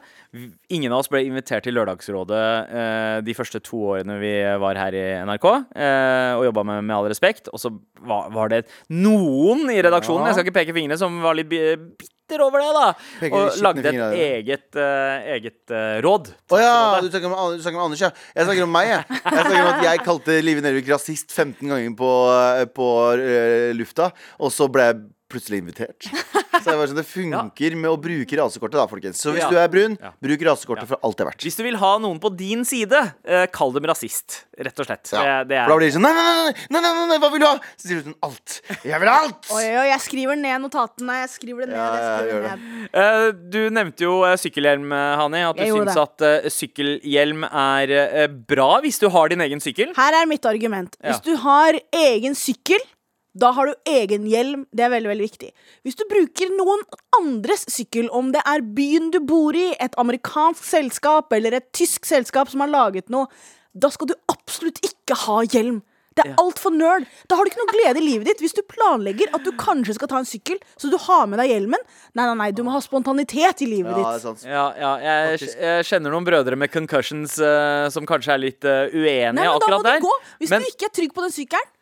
Ingen av oss ble invitert til Lørdagsrådet eh, de første to årene vi var her i NRK eh, og jobba med Med all respekt. Og så var, var det noen i redaksjonen, Ja. jeg skal ikke peke fingrene, som var litt bi- bitter over det, da. Og lagde et eget, uh, eget uh, råd. Å ja, du snakker, om, du snakker om Anders, ja. Jeg snakker om meg, jeg. Jeg snakker om at jeg kalte Live Nelvik rasist 15 ganger på, på uh, lufta, og så ble jeg plutselig invitert. Så jeg var sånn, Det funker med å bruke rasekortet, da, folkens. Så hvis Ja. du er brun, Ja. bruk rasekortet for alt det er verdt. Hvis du vil ha noen på din side, eh, kall dem rasist. Rett og slett. Ja. Det, det For er da blir de sånn nei nei nei, nei, nei, nei, nei, hva vil du ha? Så sier du sånn alt. Jeg vil ha alt! Oi, oi, jeg skriver ned notatene. Jeg skriver det ned. Ja, jeg skriver gjør det det. ned. Eh, Du nevnte jo eh, sykkelhjelm, eh, Hani. At du Jeg gjorde syns at eh, sykkelhjelm er eh, bra hvis du har din egen sykkel. Her er mitt argument. Ja. Hvis du har egen sykkel, da har du egen hjelm. Det er veldig veldig viktig. Hvis du bruker noen andres sykkel, om det er byen du bor i, et amerikansk selskap eller et tysk selskap som har laget noe, da skal du absolutt ikke ha hjelm. Det er Ja. altfor nerd. Da har du ikke noe glede i livet ditt. Hvis du planlegger at du kanskje skal ta en sykkel, så du har med deg hjelmen Nei, nei, nei, du må ha spontanitet i livet Ja, ditt. Ja, ja jeg, jeg kjenner noen brødre med concussions uh, som kanskje er litt uh, uenige Nei, men da må akkurat du der. gå. Hvis Men- du ikke er trygg på den sykkelen,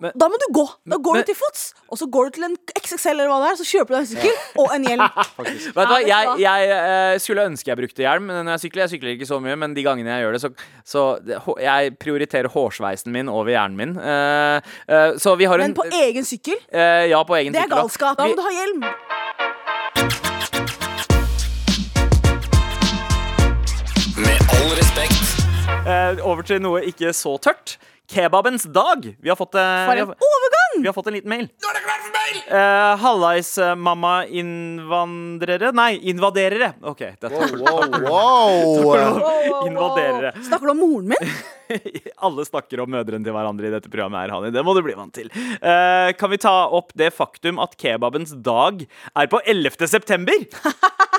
Men- da må du gå. Da går Men- du til fots, og så går du til en XXL eller hva det er, så kjøper du deg en sykkel og en hjelm. Vet du hva, jeg, jeg eh, skulle ønske jeg brukte hjelm men når jeg sykler. Jeg sykler ikke så mye, men de gangene jeg gjør det, så, så jeg prioriterer hårsveisen min over hjernen min. Eh, eh, så vi har en Men på egen sykkel, eh, Ja, på egen det er sykkel, galskap. Da må du ha hjelm. Med all respekt. Eh, over til noe ikke så tørt. Kebabens dag. Vi har fått, eh, For en overgang! vi har fått en liten mail. Nå er det klart for mail! Uh, Hallais, eh, mamma innvandrere Nei, invaderere. OK. Dette Wow, wow. Invaderere. Snakker du om moren min? Alle snakker om mødrene til hverandre i dette programmet. her, Hani. Det må du bli vant til. Uh, kan vi ta opp det faktum at kebabens dag er på 11. september?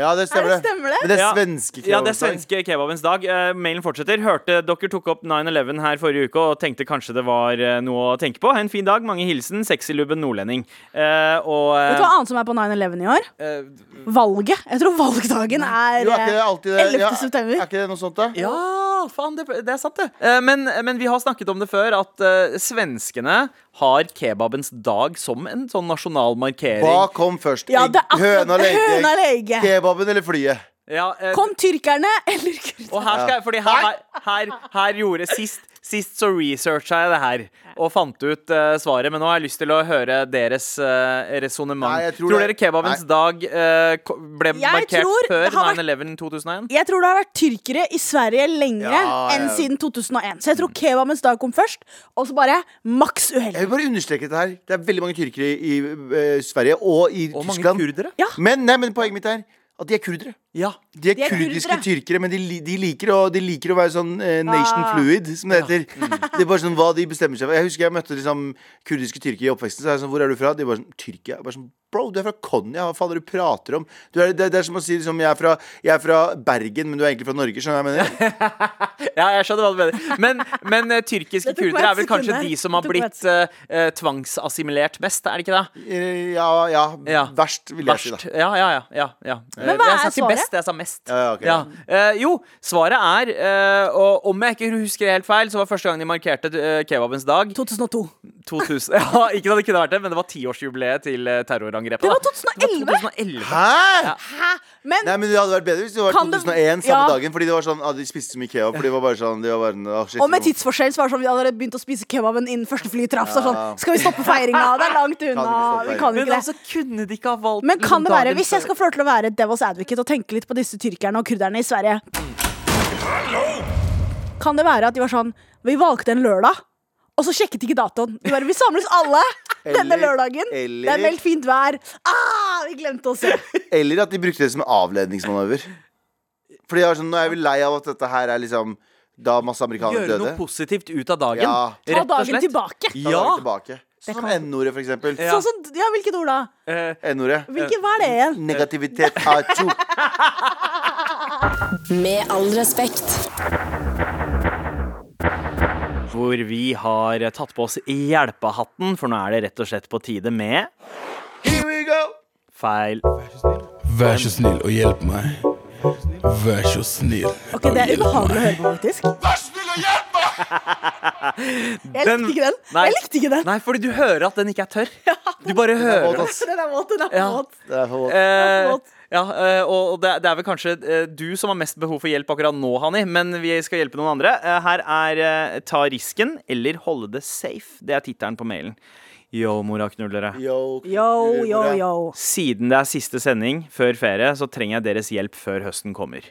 Ja, det stemmer. Er det stemmer det? Men det er Ja. svenske Ja, det er kebabens dag. svenske kebabens dag. Uh, mailen fortsetter. Hørte dere tok opp 9-11 her forrige uke og tenkte kanskje det var uh, noe å tenke på. En fin dag. Mange hilsen. Sexylubben nordlending. Uh, og Vet du eh, hva annet som er på 9-11 i år? eh, Valget. Jeg tror valgdagen er Jo, er ikke det eh, alltid 11. Ja, september. Er ikke det noe sånt, da? Ja, faen, det, det er sant, det. Eh, men, men vi har snakket om det før, at eh, svenskene har kebabens dag som en sånn nasjonal markering. Hva kom først? Ja, Høna eller egget? Kebaben eller flyet? Ja, eh, Kom tyrkerne eller kurderne? Her her, her, her gjorde Sist, sist så researcha jeg det her og fant ut uh, svaret, men nå har jeg lyst til å høre deres uh, resonnement. Tror Tror, dere kebabens Nei. dag uh, ble Jeg markert tror før det har vært- 9-11 2001? Jeg tror det har vært tyrkere i Sverige lenger Ja, ja. enn siden 2001. Så jeg tror kebabens dag kom først, og så bare maks Jeg vil bare understreke dette her. Det er veldig mange tyrkere i eh, Sverige og i Og mange Tyskland. kurdere. Ja. Men, nei, men poenget mitt er at de er kurdere. Ja. De er, De er kurdiske kurdere. tyrkere, men de, de, liker å, de liker å være sånn eh, nation Ah. fluid, som det heter. Det er bare sånn hva de bestemmer seg for. Jeg husker jeg møtte liksom kurdiske tyrkere i oppveksten. Så er jeg sånn, Hvor er du fra? De bare sånn Tyrkia. Bare sånn, Bro, du er fra Konya. Hva faen er det du prater om? Du er, det, det er som å si liksom, jeg, er fra, jeg er fra Bergen, men du er egentlig fra Norge. Skjønner du hva jeg mener? ja, jeg skjønner hva du mener. Men, men uh, tyrkiske kurdere er vel kanskje de som har blitt uh, tvangsassimilert mest, er det ikke det? Ja, ja. Ja. Verst, vil jeg si. Verst. da Ja, ja, ja. ja, ja. Men hva er er jeg sa ikke svaret? best, jeg sa mest. Ja, ja, ok. Ja. Eh, jo, svaret er eh, Og om jeg ikke husker helt feil, så var første gang de markerte kebabens dag 2002. 2000. Ja, ikke at det kunne vært det, men det var tiårsjubileet til eh, terrorangrepet. Det var 2011. Det var 2011. Hæ?! Hæ? Men Nei, men Det hadde vært bedre hvis det var 2001 det- 2001 samme Ja. dagen. Fordi det var sånn, ah, De spiste så mye kebab. Fordi det var bare sånn de var bare, ah, shit, Og med tidsforskjell så var det sånn vi hadde begynt å spise kebaben innen første fly traff. Så sånn, skal vi stoppe feiringa? Det er langt unna. Kan Vi kan Men ikke det. altså, kunne de ikke ha valgt Men kan det være, hvis jeg skal få lov til å være devil's advocate og tenke litt på disse tyrkerne og kurderne i Sverige Kan det være at de var sånn Vi valgte en lørdag, og så sjekket ikke datoen. De bare, vi samles alle denne Eller- lørdagen. Det eller- er meldt fint vær. Ah, vi glemte å se. Eller at de brukte det som en avledningsmanøver. Fordi jeg sånn, Nå er jeg vel lei av at dette her er liksom da masse amerikanere Gjøre noe positivt ut av dagen. Ja. Ta dagen tilbake. Ta Ja. dagen tilbake. Sånn som N-ordet, for eksempel. Ja. Sånn som, ja, hvilket ord da? Eh, N-ordet. Hvilket var det igjen? Negativitet acho. Med all respekt. Hvor vi har tatt på oss hjelpehatten, for nå er det rett og slett på tide med Here we go! feil. Vær så snill og hjelp meg. Vær så snill. Ok, Det er ubehagelig å høre på, faktisk. Jeg Den- likte ikke den. Nei. Jeg likte ikke den. Nei, fordi du hører at den ikke er tørr. Du bare hører våt. Den er våt, den er Ja. våt. Det er for Eh. Ja, eh, og det, er vel kanskje eh, du som har mest behov for hjelp akkurat nå, Hanni, men vi skal hjelpe noen andre. Eh, her er Ta risken eller holde det safe. Det er tittelen på mailen. Yo, moraknullere. Yo, Yo, yo, yo. Siden det er siste sending før ferie, så trenger jeg deres hjelp før høsten kommer.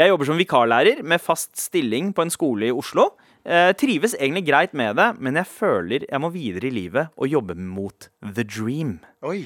Jeg jobber som vikarlærer med fast stilling på en skole i Oslo. Eh, trives egentlig greit med det, men jeg føler jeg må videre i livet og jobbe mot the dream. Oi.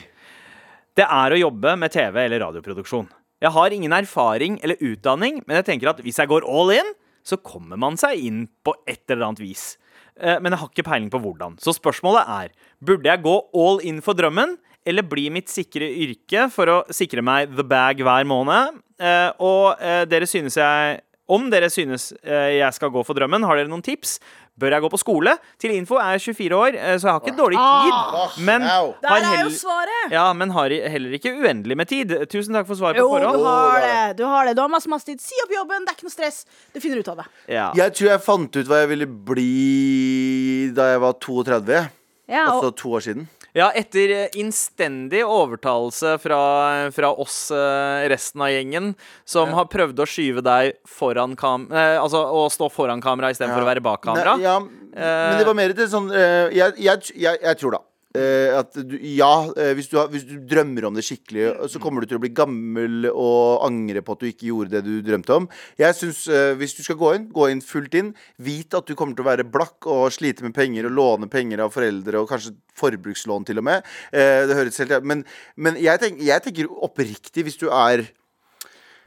Det er å jobbe med TV eller radioproduksjon. Jeg har ingen erfaring eller utdanning, men jeg tenker at hvis jeg går all in, så kommer man seg inn på et eller annet vis. Eh, Men jeg har ikke peiling på hvordan. Så spørsmålet er burde jeg gå all in for drømmen, eller bli mitt sikre yrke for å sikre meg the bag hver måned? Eh, Og eh, dere synes jeg om dere synes jeg skal gå for drømmen, har dere noen tips? Bør jeg gå på skole? Til info er jeg 24 år, eh, så jeg har ikke dårlig tid. Men Der har, er jo heller, ja, men har heller ikke uendelig med tid. Tusen takk for svaret Jo, på du har det. Du har det. Du har masse, masse tid. Si opp jobben, det er ikke noe stress. Du finner ut av det. Ja. Jeg tror jeg fant ut hva jeg ville bli da jeg var 32. Ja, Altså to år siden. Ja, etter eh, innstendig overtalelse fra, fra oss eh, resten av gjengen, som har prøvd å skyve deg foran kam... Eh, altså å stå foran kamera istedenfor Ja. å være bak kamera. Ne, ja, men det var mer til sånn eh, jeg, jeg, jeg, jeg tror da eh, at du, ja, eh, hvis du, har, hvis du drømmer om det skikkelig, så kommer du til å bli gammel og angre på at du ikke gjorde det du drømte om. Jeg synes, eh, Hvis du skal gå inn, gå inn fullt inn. Vit at du kommer til å være blakk og slite med penger og låne penger av foreldre, og kanskje forbrukslån til og med. Eh, det høres helt Men, men jeg, tenker, jeg tenker oppriktig, hvis du er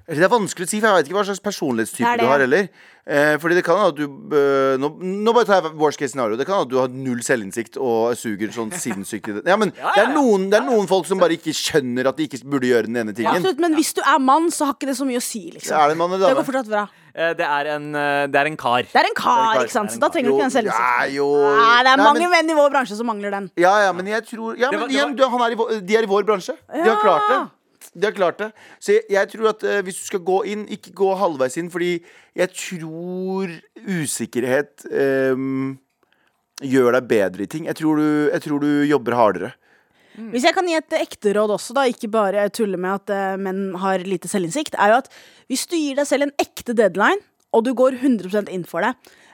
Det er vanskelig å si, for jeg vet ikke hva slags personlighetstype Det er det. du har heller. Eh, fordi det kan at du øh, nå, nå bare tar jeg worst case scenario. Det kan at du har null selvinnsikt og suger sånn sinnssykt i det. Ja, men det, er noen, det er noen folk som bare ikke skjønner at de ikke burde gjøre den ene tingen. absolutt, men hvis du er mann, så har ikke det så mye å si, liksom. Er det en mann Det går fortsatt bra. Eh, det, er en, eh, det er en kar. Det er en kar, kar. ikke sant? Så da trenger du ikke den ja, selvinnsikten. jo Nei, det er Nei, mange men- menn i vår bransje som mangler den. Ja, ja, men jeg tror ja, men var- igjen, du, han er i, vår- De er i vår bransje. De har klart det. De har klart det. Så jeg, jeg tror at eh, hvis du skal gå inn, ikke gå halvveis inn, fordi jeg tror usikkerhet ehm, gjør deg bedre i ting. Jeg tror du, jeg tror du jobber hardere. Hvis jeg kan gi et ekte råd også, da, ikke bare tulle med at eh, menn har lite selvinnsikt, er jo at hvis du gir deg selv en ekte deadline, og du går 100 inn for det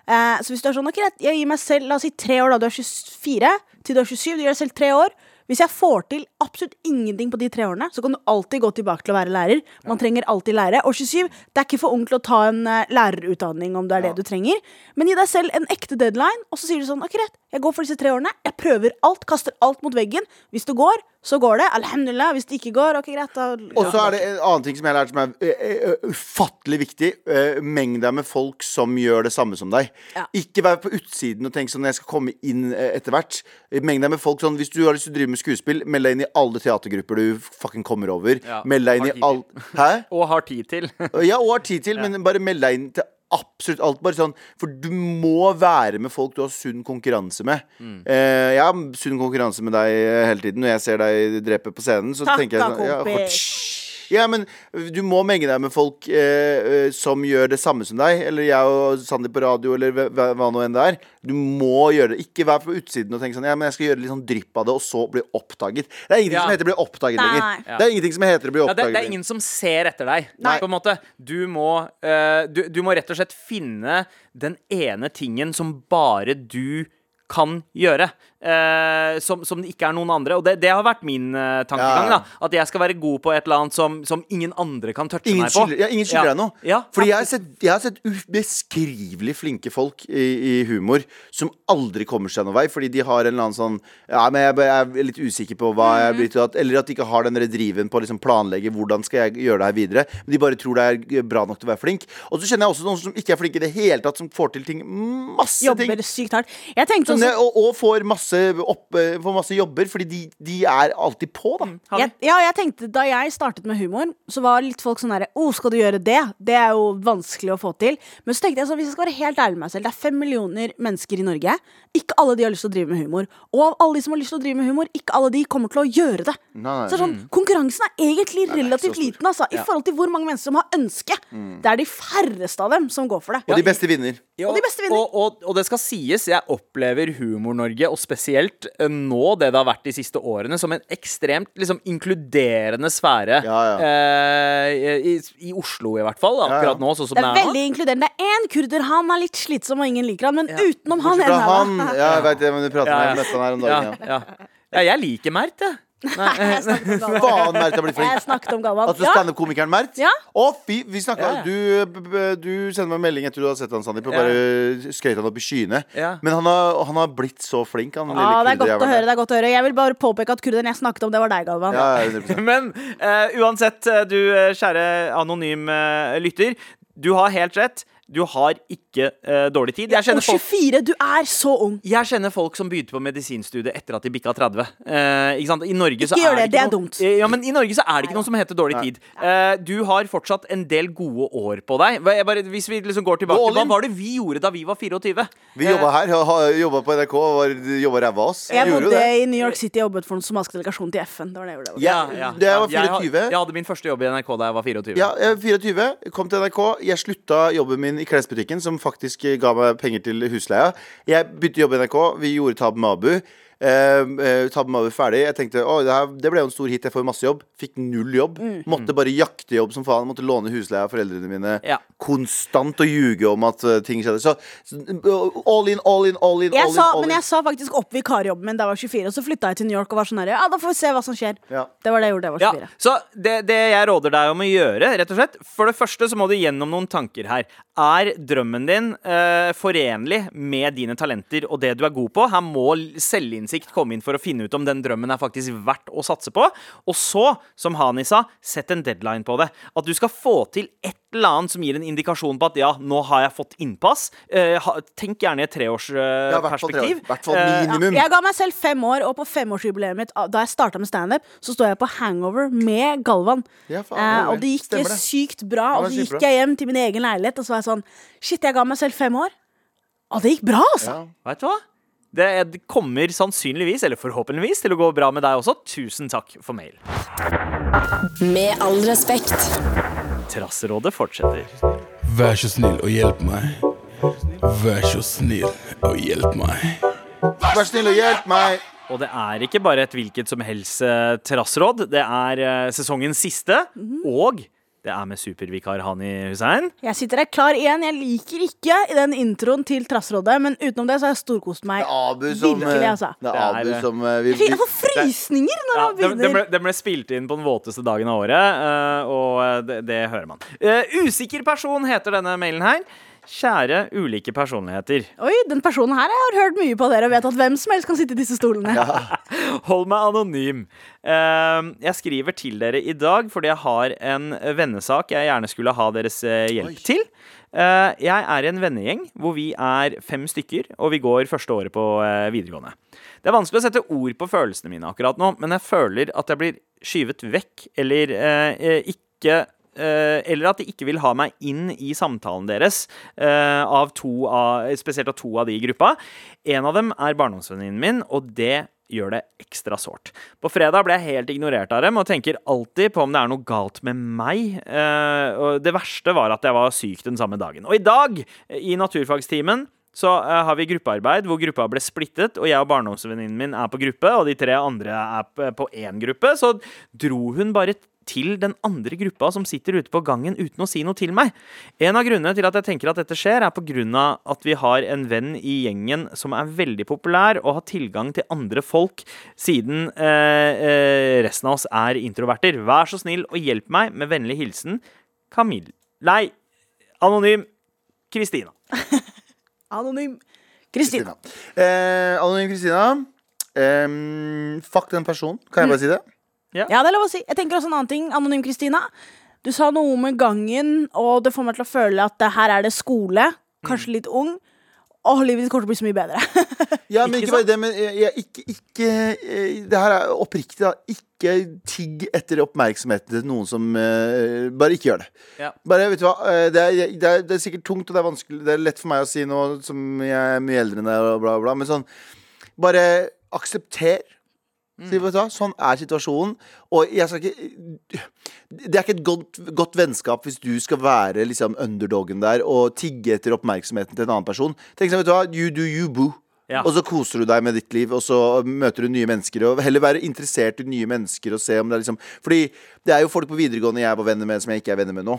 eh, Så hvis du er sånn, ok, jeg gir meg selv, la oss si tre år, da du er 24 til du er 27, du gir deg selv tre år. Hvis jeg får til absolutt ingenting på de tre årene, så kan du alltid gå tilbake til å være lærer. Man trenger alltid lære. Og 27, det er ikke for ung til å ta en eh, lærerutdanning om det er det du trenger. Men gi deg selv en ekte deadline, og så sier du sånn, ok, greit, jeg går for disse tre årene. Jeg prøver alt, kaster alt mot veggen. Hvis det går, så går det. Alhamdulillah. Hvis det ikke går, ok, greit, da Og så er det en annen ting som jeg har lært som er eh, eh, ufattelig viktig. Mengda Meng deg med folk som gjør det samme som deg. Ja. Ikke vær på utsiden og tenk sånn jeg skal komme inn eh, etter hvert. Mengda med folk sånn Hvis du har lyst til å drive med skuespill, meld deg inn i alle teatergrupper du fucking kommer over. Ja, Meld deg inn i alle Hæ? Og har tid til. Ja, og har tid til, men bare meld deg inn til absolutt alt. Bare sånn, for du må være med folk du har sunn konkurranse med. Mm. Eh, jeg har sunn konkurranse med deg hele tiden. Når jeg ser deg drepe på scenen, så Takk tenker jeg sånn ja. Ja, men du må menge deg med folk eh, eh, som gjør det samme som deg. Eller jeg og Sandi på radio, eller hva, hva- nå enn det er. Du må gjøre det. Ikke vær på utsiden og tenke sånn Ja, men jeg skal gjøre litt sånn drypp av det, og så bli oppdaget. Det er ingenting Ja. som heter bli oppdaget Nei. lenger. Ja. Det er ingenting som heter å bli Ja, det, det er ingen som ser etter deg. Nei. På en måte. Du må, uh, du, du må rett og slett finne den ene tingen som bare du kan gjøre. Eh, som, som det ikke er noen andre. Og det, det har vært min eh, tankegang. Ja. da At jeg skal være god på et eller annet som, som ingen andre kan touche Ingen meg på. skylder, ja, ingen skylder Ja. deg noe. Ja, Fordi jeg har sett, jeg har sett ubeskrivelig flinke folk i, i humor som aldri kommer seg noen vei, fordi de har en eller annen sånn Ja, men jeg, jeg er litt usikker på hva jeg blir til at Eller at de ikke har den driven på å liksom planlegge hvordan skal jeg gjøre det her videre. Men de bare tror det er bra nok til å være flink. Og så kjenner jeg også noen som ikke er flinke i det hele tatt, som får til ting. Masse ting. Jobber sykt hardt. Jeg tenkte også Sånn, og, og får masse, opp, eh, får masse jobber, fordi de, de er alltid på, da. jeg, ja, jeg tenkte Da jeg startet med humor, så var litt folk sånn herre Å, skal du gjøre det? Det er jo vanskelig å få til. Men så tenkte jeg sånn, hvis jeg skal være helt ærlig med meg selv Det er fem millioner mennesker i Norge. Ikke alle de har lyst til å drive med humor. Og av alle de som har lyst til å drive med humor, ikke alle de kommer til å gjøre det. Nei, nei. Så sånn, Konkurransen er egentlig er ikke relativt så liten, altså. I forhold til hvor mange mennesker som har ønske. Det er de færreste av dem som går for det. Og de beste vinner. Ja, Og de beste vinner. Og, og, og det skal sies, jeg opplever Humor-Norge, og spesielt eh, nå det det har vært de siste årene, som en ekstremt liksom, inkluderende sfære. Ja, Eh, i, I Oslo, i hvert fall. Akkurat nå, sånn som Det det er er nå. veldig inkluderende. Det er én kurder, han er litt slitsom, og ingen liker han. Men utenom han han. Ja, jeg vet det, men du prater Ja, med ja. jeg møtte han her om Ja, dagen. Ja. ja. ja, jeg liker Mert, jeg. Jeg snakket om Galvan. Faen, Mert har blitt flink. Jeg snakket om Galvan. Altså standup-komikeren Mert? Ja. Å, fy! Vi snakka Ja, ja. du, b- b- du sender meg en melding etter du har sett han, Sandeep, og Ja. bare skrøt han opp i skyene. Ja. Men han har, han har blitt så flink, han Ja, lille det er godt å høre. det er godt å høre Jeg vil bare påpeke at kurderen jeg snakket om, det var deg, Galvan. Ja, ja, 100%. Men eh, uansett, eh, du eh, kjære anonym eh, lytter. Du har helt rett. Du har ikke eh, dårlig tid. Jeg Og kjenner folk 24, du er så ung. jeg kjenner folk som begynte på medisinstudiet etter at de bikka 30. Eh, ikke sant? I Norge så Ikke gjør er det, det er noen, dumt. Eh, Ja, men I Norge så er det ikke noe som heter dårlig tid. Eh, du har fortsatt en del gode år på deg. Jeg bare, hvis vi liksom går tilbake Hva var det vi gjorde da vi var 24? Vi jobba her, jobba på NRK jobba ræva av oss. Jeg bodde i New York City og jobbet for den somaliske delegasjonen til FN. Det var det jeg gjorde. Ja, det jeg var 24. jeg hadde min første jobb i NRK da jeg var 24. Ja, jeg var 24, kom til NRK. Jeg slutta jobben min i klesbutikken, som faktisk ga meg penger til husleia. Jeg begynte å jobbe i NRK. Vi gjorde Tab med Abu. Eh, eh, Tab med ferdig. Jeg tenkte å, det, her, det ble jo en stor hit. Jeg får masse jobb. Fikk null jobb. Måtte bare jakte jobb som faen. Måtte låne husleie av foreldrene mine. Ja. Konstant og ljuge om at eh, ting skjedde. Så så, all in, all in, all in. Jeg all sa, in, all men in. jeg sa faktisk opp vikarjobben min da jeg var 24, og så flytta jeg til New York og var sånn her, ja, da får vi se hva som skjer. Ja. Det var det jeg gjorde da jeg var Ja, så det, det jeg råder deg om å gjøre, rett og slett For det første så må du gjennom noen tanker her. Er drømmen din uh, forenlig med dine talenter og det du er god på? Her må l- selvinnsikt komme inn for å finne ut om den drømmen er faktisk verdt å satse på. Og så, som Hani sa, sett en deadline på det. At du skal få til et eller annet som gir en indikasjon på at ja, nå har jeg fått innpass. Eh, tenk gjerne i et Ja, hvert fall tre år. treårsperspektiv. I hvert Eh, minimum. Jeg ga meg selv fem år, og på femårsjubileet mitt, da jeg starta med standup, så står jeg på hangover med Galvan. Ja, faen, eh, og det gikk stemmer det. sykt bra. Og så gikk jeg hjem til min egen leilighet, og så var jeg sånn Shit, jeg ga meg selv fem år. Og det gikk bra, altså. Ja. Vet du hva? Det er- kommer sannsynligvis, eller forhåpentligvis, til å gå bra med deg også. Tusen takk for mail. Med all respekt. Trasserådet fortsetter. Vær så snill og hjelp meg. Vær så snill og hjelp meg. Vær snill og hjelp meg. Og det er ikke bare et hvilket som helst eh, trassråd. Det er eh, sesongens siste, og det er med supervikar Hani Hussein. Jeg sitter her klar igjen. Jeg liker ikke i den introen til Trassrådet, men utenom det så har jeg storkost meg. Det er Abu som Virkelig, eh, altså. Det er Abu eh, som eh, vi, Fy, Jeg får frysninger når han den, den, begynner. ble, den ble spilt inn på den våteste dagen av året, eh, og det, det hører man. Eh, usikker person heter denne mailen her. Kjære ulike personligheter. Oi, den personen her jeg har hørt mye på dere og vet at hvem som helst kan sitte i disse stolene. Hold meg anonym. Eh, jeg skriver til dere i dag fordi jeg har en vennesak jeg gjerne skulle ha deres eh, hjelp Oi. til. Eh, jeg er i en vennegjeng hvor vi er fem stykker, og vi går første året på eh, videregående. Det er vanskelig å sette ord på følelsene mine akkurat nå, men jeg føler at jeg blir skyvet vekk, eller ikke eller at de ikke vil ha meg inn i samtalen deres, eh, av av, spesielt av to av de i gruppa. En av dem er barndomsvenninnen min, og det gjør det ekstra sårt. På fredag ble jeg helt ignorert av dem og tenker alltid på om det er noe galt med meg. Eh, og det verste var at jeg var syk den samme dagen. Og i dag, eh, i naturfagstimen, så eh, har vi gruppearbeid hvor gruppa ble splittet, og jeg og barndomsvenninnen min er på gruppe, og de tre andre er på én gruppe. Så dro hun bare til den andre gruppa som sitter ute på gangen uten å si noe til meg. En av grunnene til at jeg tenker at dette skjer, er på grunn av at vi har en venn i gjengen som er veldig populær og har tilgang til andre folk, siden eh, eh, resten av oss er introverter. Vær så snill og hjelp meg med vennlig hilsen Camille Nei, anonym Kristina. Anonym. Kristina. Eh, Anonym Kristina. Em, fuck den personen. Kan jeg bare si det? Ja, det er lov å si. Jeg tenker også en annen ting, Anonym Kristina. Du sa noe med gangen, og det får meg til å føle at det her er det skole. Kanskje litt ung. Åh, livet ditt kommer til å bli så mye bedre. Ja, men Ikke ikke bare det, men jeg, jeg, ikke, ikke eh, Det her er oppriktig, da. Ikke tigg etter oppmerksomheten til noen som uh, Bare ikke gjør det. Ja. Bare, vet du hva, eh, det er, det, er, det er sikkert tungt, og det er vanskelig Det er lett for meg å si noe som jeg er mye eldre enn deg, og bla, bla, men sånn Bare aksepter. Hva? Sånn er situasjonen. Og jeg skal ikke Det er ikke et godt, godt vennskap hvis du skal være liksom underdogen der og tigge etter oppmerksomheten til en annen person. Tenk sånn, vet du hva? You do you, boo. Ja. Og så koser du deg med ditt liv, og så møter du nye mennesker. Og heller være interessert i nye mennesker og se om det er liksom Fordi det er jo folk på videregående jeg var venner med, som jeg ikke er venner med nå.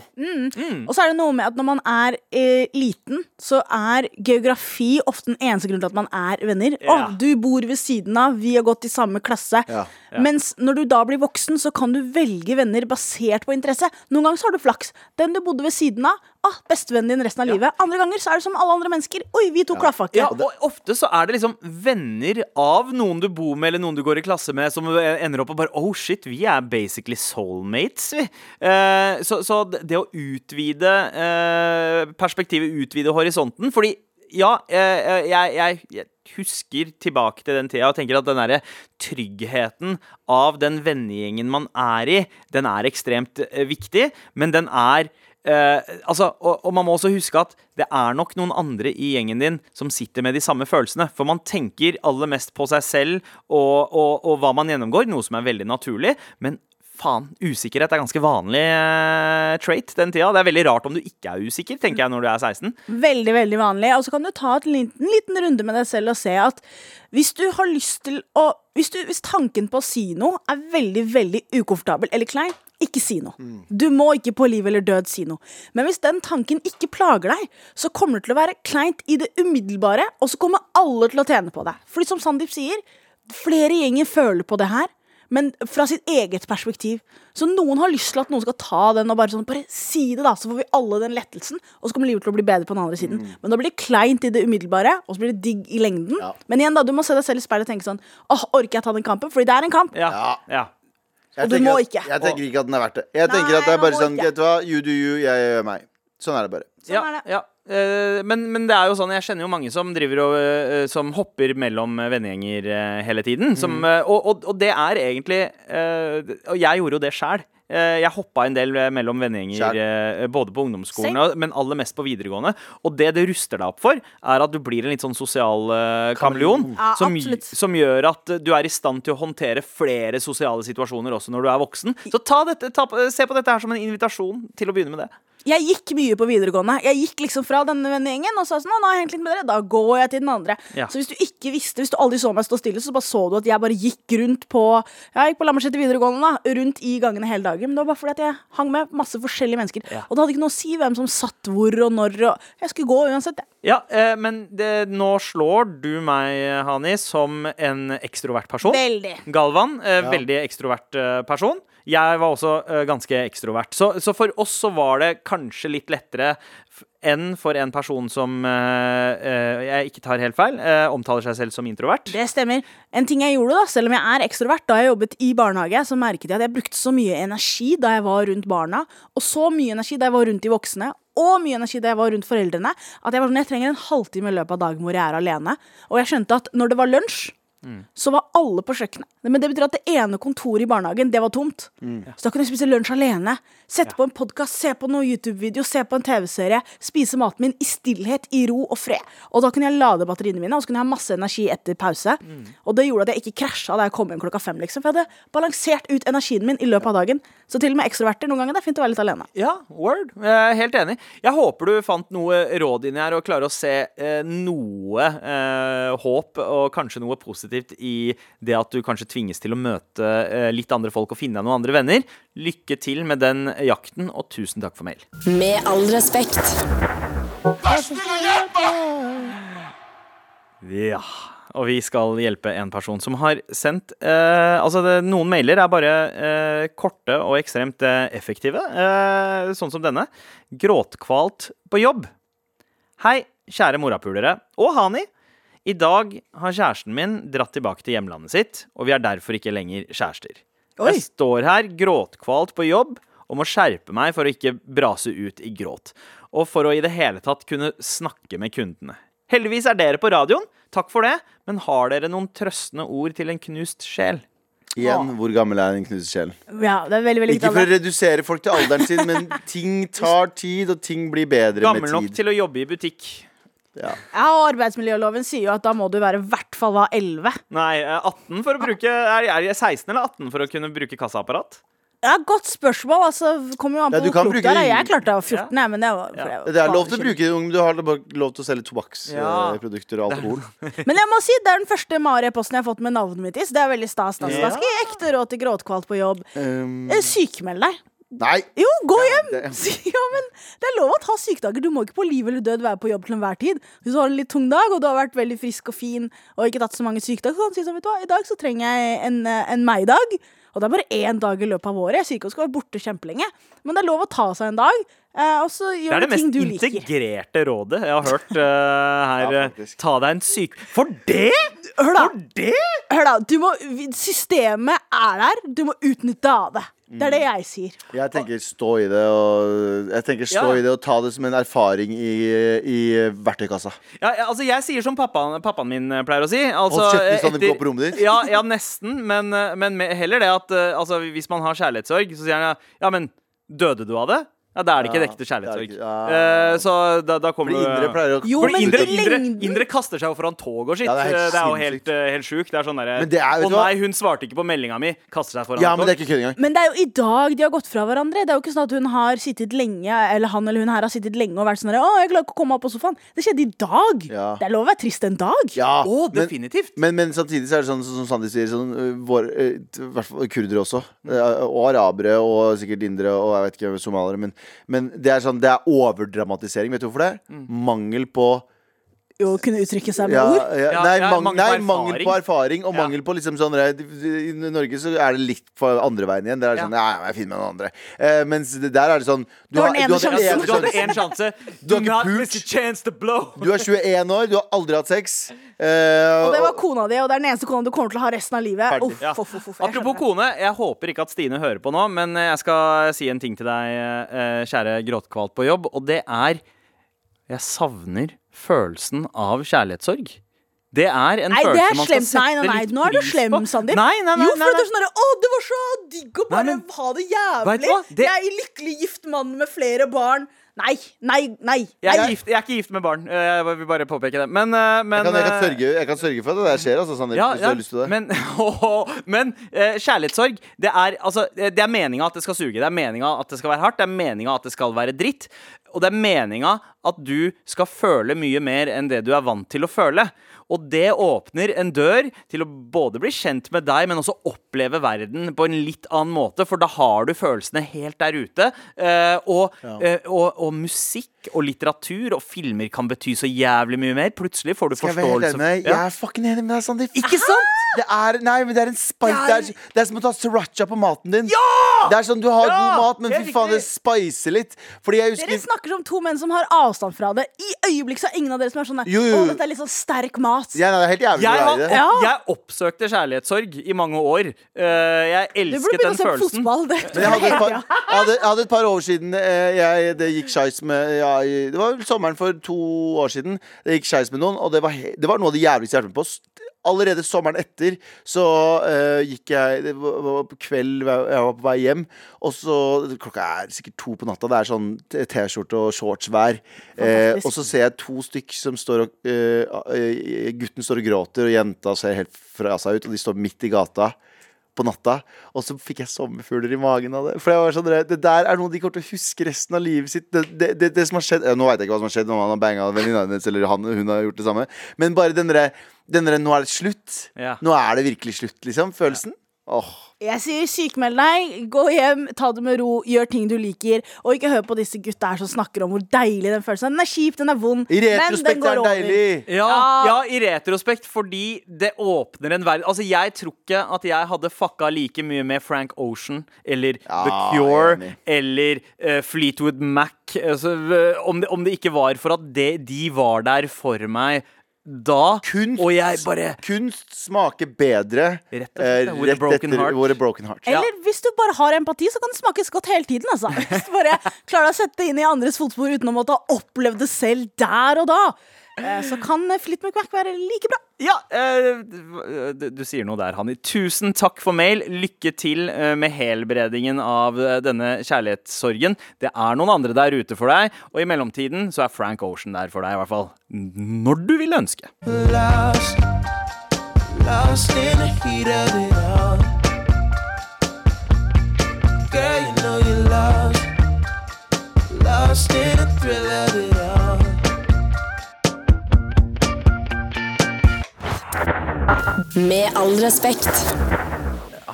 Og så er det noe med at når man er eh, liten, så er geografi ofte den eneste grunnen til at man er venner. Å, du bor ved siden av, vi har gått i samme klasse. Ja. Mens når du da blir voksen, så kan du velge venner basert på interesse. Noen ganger så har du flaks. Den du bodde ved siden av, ah, bestevennen din resten av livet. Andre ganger så er det som alle andre mennesker. Oi, vi to klaffa ikke. Ja, og ofte så er det liksom venner av noen du bor med, eller noen du går i klasse med, som ender opp og bare Oh shit, vi er basically soulmates, vi. Eh, så, så det å utvide eh, perspektivet, utvide horisonten Fordi ja, eh, jeg, jeg, jeg husker tilbake til den tida og tenker at den derre tryggheten av den vennegjengen man er i, den er ekstremt eh, viktig, men den er Eh, altså, og, og man må også huske at det er nok noen andre i gjengen din som sitter med de samme følelsene. For man tenker aller mest på seg selv og, og, og hva man gjennomgår, noe som er veldig naturlig. Men faen, usikkerhet er ganske vanlig eh, trait den tida. Det er veldig rart om du ikke er usikker, tenker jeg, når du er 16. Veldig, veldig vanlig. Og så kan du ta et liten, en liten runde med deg selv og se at hvis du har lyst til å hvis, du, hvis tanken på å si noe er veldig, veldig ukomfortabel eller klein, ikke si noe. Du må ikke på liv eller død si noe. Men hvis den tanken ikke plager deg, så kommer det til å være kleint i det umiddelbare, og så kommer alle til å tjene på det. Fordi som Sandeep sier, flere gjenger føler på det her men fra sitt eget perspektiv. Så noen har lyst til at noen skal ta den og bare sånn Bare si det, da, så får vi alle den lettelsen. Og så kommer livet til å bli bedre på den andre siden. Men da blir det kleint i det umiddelbare, og så blir det digg i lengden. Ja. Men igjen, da, du må se deg selv i speilet og tenke sånn Åh, orker jeg ta den kampen? Fordi det er en kamp. Ja, Ja. Jeg Og du må at- ikke. Jeg tenker ikke at den er verdt det. Jeg tenker Nei, at det er bare sånn. Vet du hva, you do you, jeg gjør meg. Sånn er det bare. Sånn ja, er det. Ja. Eh, men, men det er jo sånn, jeg kjenner jo mange som driver og eh, Som hopper mellom vennegjenger eh, hele tiden. Som, Mm. og, og, og det er egentlig eh, Og jeg gjorde jo det sjæl. Jeg hoppa en del eh, mellom vennegjenger eh, både på ungdomsskolen, Same. men aller mest på videregående. Og det det ruster deg opp for, er at du blir en litt sånn sosial uh, kameleon. Ja, som, som gjør at du er i stand til å håndtere flere sosiale situasjoner også når du er voksen. Så ta dette, ta, se på dette her som en invitasjon til å begynne med det. Jeg gikk mye på videregående. Jeg gikk liksom fra denne vennegjengen og sa sånn, nå har jeg hengt litt med dere, da går jeg til den andre. Ja. Så hvis du ikke visste, hvis du aldri så meg stå stille, så bare så du at jeg bare gikk rundt på Jeg gikk på Lambertseter videregående, da, rundt i gangene hele dagen. Men det var bare fordi at jeg hang med masse forskjellige mennesker. Og det hadde ikke noe å si hvem som satt hvor og når, og jeg skulle gå uansett. jeg. Ja, eh, men det, nå slår du meg, Hani, som en ekstrovert person. Veldig. Galvan, eh, veldig ekstrovert eh, person. Jeg var også uh, ganske ekstrovert. Så, så for oss så var det kanskje litt lettere enn for en person som uh, jeg ikke tar helt feil, omtaler seg selv som introvert. Det stemmer. En ting jeg gjorde, da, selv om jeg er ekstrovert, da jeg jobbet i barnehage, så merket jeg at jeg brukte så mye energi da jeg var rundt barna, og så mye energi da jeg var rundt de voksne, og mye energi da jeg var rundt foreldrene, at jeg var sånn, jeg trenger en halvtime i løpet av dagen hvor jeg er alene. Og jeg skjønte at når det var lunsj, så var alle på kjøkkenet. Men det betyr at det ene kontoret i barnehagen, det var tomt. Så da kunne jeg spise lunsj alene. Sette på en podkast, se på noen YouTube-video, se på en TV-serie. Spise maten min i stillhet, i ro og fred. Og da kunne jeg lade batteriene mine, og så kunne jeg ha masse energi etter pause. Og det gjorde at jeg ikke krasja da jeg kom hjem klokka fem, liksom. For jeg hadde balansert ut energien min i løpet av dagen. Så til og med ekstroverter noen ganger det er fint å være litt alene. Ja, word. Jeg er helt enig. Jeg håper du fant noe råd inni her og klarer å se eh, noe eh, håp og kanskje noe positivt i det at du kanskje tvinges til å møte eh, litt andre folk og finne deg noen andre venner. Lykke til med den jakten, og tusen takk for mail. Med all respekt. Ja, og vi skal hjelpe en person som har sendt eh, Altså, det, noen mailer er bare eh, korte og ekstremt eh, effektive, eh, sånn som denne. Gråtkvalt på jobb. Hei, kjære morapulere og Hani. I dag har kjæresten min dratt tilbake til hjemlandet sitt, og vi er derfor ikke lenger kjærester. Oi. Jeg står her gråtkvalt på jobb og må skjerpe meg for å ikke brase ut i gråt. Og for å i det hele tatt kunne snakke med kundene. Heldigvis er dere på radioen, takk for det, men har dere noen trøstende ord til en knust sjel? Igjen, hvor gammel er en knust sjel? Ja, det er veldig, veldig Ikke for å redusere folk til alderen sin, men ting tar tid, og ting blir bedre Gammel med nok til å jobbe i butikk. Ja. Ja, og arbeidsmiljøloven sier jo at da må du være i hvert fall være 11. Nei, eh, 18 for å bruke Er er jeg 16 eller 18 for å kunne bruke kassaapparat? Ja, Godt spørsmål. altså, kommer jo an på ja, hvor klok du er. det Jeg klarte det, var 14, jeg, men det var, Ja. for Det er lov til å bruke det, men du har lov til å selge tobakksprodukter Ja. og alkohol. Men jeg må si, det er den første Mari-posten jeg har fått med navnet mitt i, så det er veldig stas. Da. Skal jeg ekte råd til gråtkvalt på jobb. Um, Eh, Sykmeld deg. Nei! Jo, gå hjem! det- Ja, men Det er lov å ta sykedager. Du må ikke på liv eller død være på jobb til enhver tid. Hvis du har en litt tung dag, og du har vært veldig frisk og fin og ikke tatt så mange sykedager, så kan du si sånn, vet du hva, i dag så trenger jeg en, eh, en meg-dag. Og det er bare én dag i løpet av året. Jeg sier ikke du skal være borte kjempelenge, men det er lov å ta seg en dag. Eh, og så Det du ting du det er det mest liker. integrerte rådet jeg har hørt eh, her. Ja, eh. Ta deg en syk... For det?! Hør da, For det?! hør da du må, systemet er der, du må utnytte av det. Det er det Mm. jeg sier. Jeg tenker stå i det og Jeg tenker stå Ja. i det og ta det som en erfaring i, i verktøykassa. Ja, altså Jeg sier som pappaen, pappaen min pleier å si. Altså, Hold kjeft hvis han vil på rommet ditt. Ja, ja nesten. Men, men heller det at altså, hvis man har kjærlighetssorg, så sier han ja, ja, men døde du av det? Ja, Da er det ikke en ekte kjærlighetssorg. Ja, ja. Eh, så da, da kommer Fordi indre pleier å Jo, Fordi men indre, indre, indre kaster seg jo foran tog og skitt. Ja, det er helt det er jo helt, uh, helt sjukt. Det er sånn derre Men det er- vet Å nei, hun svarte ikke på meldinga mi. Kaster seg foran Ja, tog. men det er ikke engang. Men det er jo i dag de har gått fra hverandre. Det er jo ikke sånn at hun har sittet lenge Eller han eller hun her har sittet lenge og vært sånn derre Å, jeg klarer ikke å komme opp på sofaen. Det skjedde i dag. Ja. Det er lov å være trist en dag. Ja, Å, definitivt. men, men samtidig så er det sånn som Sandi sier, sånn, vår, i hvert fall kurdere også, og arabere og sikkert indere og jeg vet ikke, somaliere, men, men det er sånn, det er overdramatisering. Vet du hvorfor det? Mm. Mangel på å kunne uttrykke seg med ja, ord. ja, nei, ja, mang, mangel på nei, mangel på erfaring. og mangel på liksom sånn I Norge så er det litt på andre veien igjen. Der er det Ja. sånn, ja, jeg finner meg noen andre eh, Mens der er det sånn Du, har, du hadde en én Du hadde sjanse. sjanse. Du har ikke pult. miss a to blow. Du er 21 år, du har aldri hatt sex. Uh, Og det var kona di, og det er den eneste kona du kommer til å ha resten av livet. Uff, Ja. uff, uff, uff, Apropos kone, jeg håper ikke at Stine hører på nå, men jeg skal si en ting til deg, eh, kjære gråtkvalt på jobb, og det er Jeg savner følelsen av kjærlighetssorg. Det er en Nei, følelse er man skal sette Nei, nei, nei. litt Nå er du pris slem, på. Nei, nei, nei, Jo, nei, for det er sånn derre Å, det var så digg å bare Nei, men- ha det jævlig. Det- Jeg er lykkelig gift mann med flere barn. Nei, nei, nei. Jeg er, gift, jeg er ikke gift med barn. Eh, Jeg vil bare påpeke det. Men, eh, men Jeg kan, jeg, kan eh, sørge, jeg kan sørge for at det der skjer, altså, Sander. Ja, hvis du ja, har lyst til det. men, men eh, kjærlighetssorg det er, altså, det er meninga at det skal suge. Det er meninga at det skal være hardt. Det er meninga at det skal være dritt. Og det er meninga at du skal føle mye mer enn det du er vant til å føle. Og det åpner en dør til å både bli kjent med deg, men også oppleve verden på en litt annen måte. For da har du følelsene helt der ute. Eh, og, eh, og, og musikk og litteratur og filmer kan bety så jævlig mye mer. Plutselig får du Skal jeg være forståelse enig med? Ja. Jeg er fucking enig med deg, Sandeep. Ikke sant? Det er, nei, men det er en spike. det, er, det er som å ta sriracha på maten din. Det er sånn, Du har Ja, god mat, men fy faen, det spicer litt. Fordi jeg Dere snakker som to menn som har avstand fra det. I øyeblikk så er ingen av dere som er sånn der, Jo, jo. Å, dette er litt sånn sterk mat. ja, nei, Det er helt jævlig Jeg, å har, være i det. Ja. jeg oppsøkte kjærlighetssorg i mange år. Eh, jeg Du burde elsket begynne den å se på følelsen. fotball. Det, Men jeg hadde, et par, jeg, hadde, jeg hadde et par år siden eh, jeg, Det gikk skeis med ja, i- Det var vel sommeren for to år siden. Det gikk skeis med noen, og det var, he, det var noe av det jævligste jeg har vært med på. S- Allerede sommeren etter så uh, gikk jeg Det var på kveld, jeg var på vei hjem, og så Klokka er sikkert to på natta. Det er sånn T-skjorte og shorts hver. Uh, og så ser jeg to stykk som står og uh, Gutten står og gråter, og jenta ser helt fra seg ut, og de står midt i gata på natta, og så fikk jeg sommerfugler i magen av det. For jeg var sånn, Det der er noe de kommer til å huske resten av livet sitt. Det, det, det, det som har skjedd ja, Nå veit jeg ikke hva som har skjedd, om han har banga venninna hennes, eller han, hun har gjort det samme. Men bare den derre den Nå er det slutt. Ja. Nå er det virkelig slutt, liksom. Følelsen. Åh. Jeg sier sykmeld deg, gå hjem, ta det med ro, gjør ting du liker. Og ikke hør på disse gutta her som snakker om hvor deilig den følelsen er. Den er kjip, den er vond, I men den er går over. deilig. Ja, Ja. ja, i retrospekt, fordi det åpner en verden Altså, jeg tror ikke at jeg hadde fucka like mye med Frank Ocean eller Ja, The er Cure eller uh, Fleetwood Mac. Altså, um, om, det, om det ikke var for at det, de var der for meg da, Kunst, og jeg bare kunst smaker bedre Rett og slett, eh, with a rett broken etter heart. With a broken heart. Eller hvis du bare har empati, så kan det smakes godt hele tiden. Altså. Hvis du bare klarer å sette deg inn i andres fotspor uten å måtte ha opplevd det selv der og da, så kan Fleetwood Mac være like bra. Ja, eh, du, sier noe der, Hanni. Tusen takk for mail. Lykke til eh, med helbredingen av eh, denne kjærlighetssorgen. Det er noen andre der ute for deg, og i mellomtiden så er Frank Ocean der for deg, i hvert fall når du vil ønske. Lost, lost in the heat of it all. Girl, you know you're lost, lost in the thrill of it all. Med all respekt.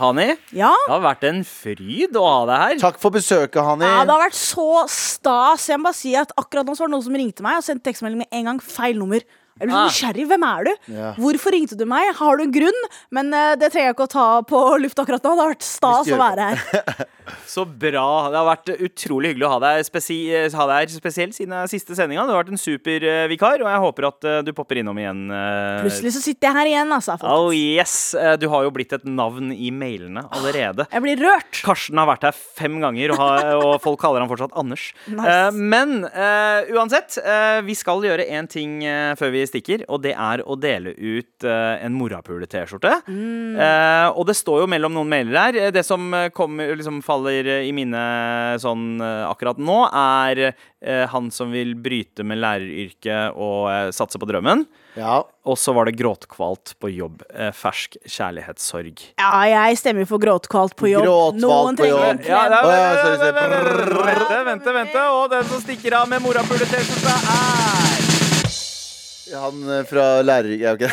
Hani, Ja. det har vært en fryd å ha deg her. Takk for besøket, Hani. Ja, det har vært så stas. Jeg må bare si at Akkurat nå så var det noen som ringte meg og sendte tekstmelding med en gang feil nummer. Jeg blir så Ah. nysgjerrig. Hvem er du? Ja. Hvorfor ringte du meg? Har du en grunn? Men eh, det trenger jeg ikke å ta på luft akkurat nå. Det har vært stas å være her. Så bra. Det har vært utrolig hyggelig å ha deg, spesi ha deg spesielt siden siste sendinga. Du har vært en super eh, vikar, og jeg håper at eh, du popper innom igjen. eh, Plutselig så sitter jeg her igjen, altså. folkens. Oh yes! Eh, Du har jo blitt et navn i mailene allerede. Jeg blir rørt. Karsten har vært her fem ganger, og, har, og folk kaller han fortsatt Anders. Nice. Eh, men uh, uansett, uh, vi skal gjøre én ting eh, før vi stikker, og det er å dele ut eh, en morapule-T-skjorte. Mm. Eh, og det står jo mellom noen mailer her. Eh, Det som eh, kommer, liksom faller eh, i minne sånn eh, akkurat nå, er eh, han som vil bryte med læreryrket og eh, satse på drømmen. Ja. Og så var det gråtkvalt på jobb. Eh, fersk kjærlighetssorg. Ja, jeg stemmer for gråtkvalt på jobb. Gråtkvalt Noen på jobb. Ja, er, sorry, sorry. vente, vente, vente. Og den som stikker av med morapule-T-skjorta, er Han eh, fra lærer... Ja, ok.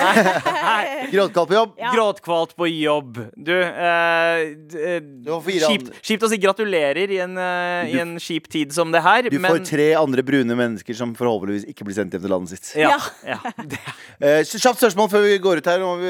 Gråtkvalt på jobb. Ja. Gråtkvalt på jobb. Du, eh, eh, fire kjipt, andre. kjipt å si gratulerer i en, eh, i en kjip tid som det her, Du men får tre andre brune mennesker som forhåpentligvis ikke blir sendt hjem til landet sitt. ja, Ja. ja. Det, Eh, kjapt spørsmål før vi går ut her. Nå, er vi,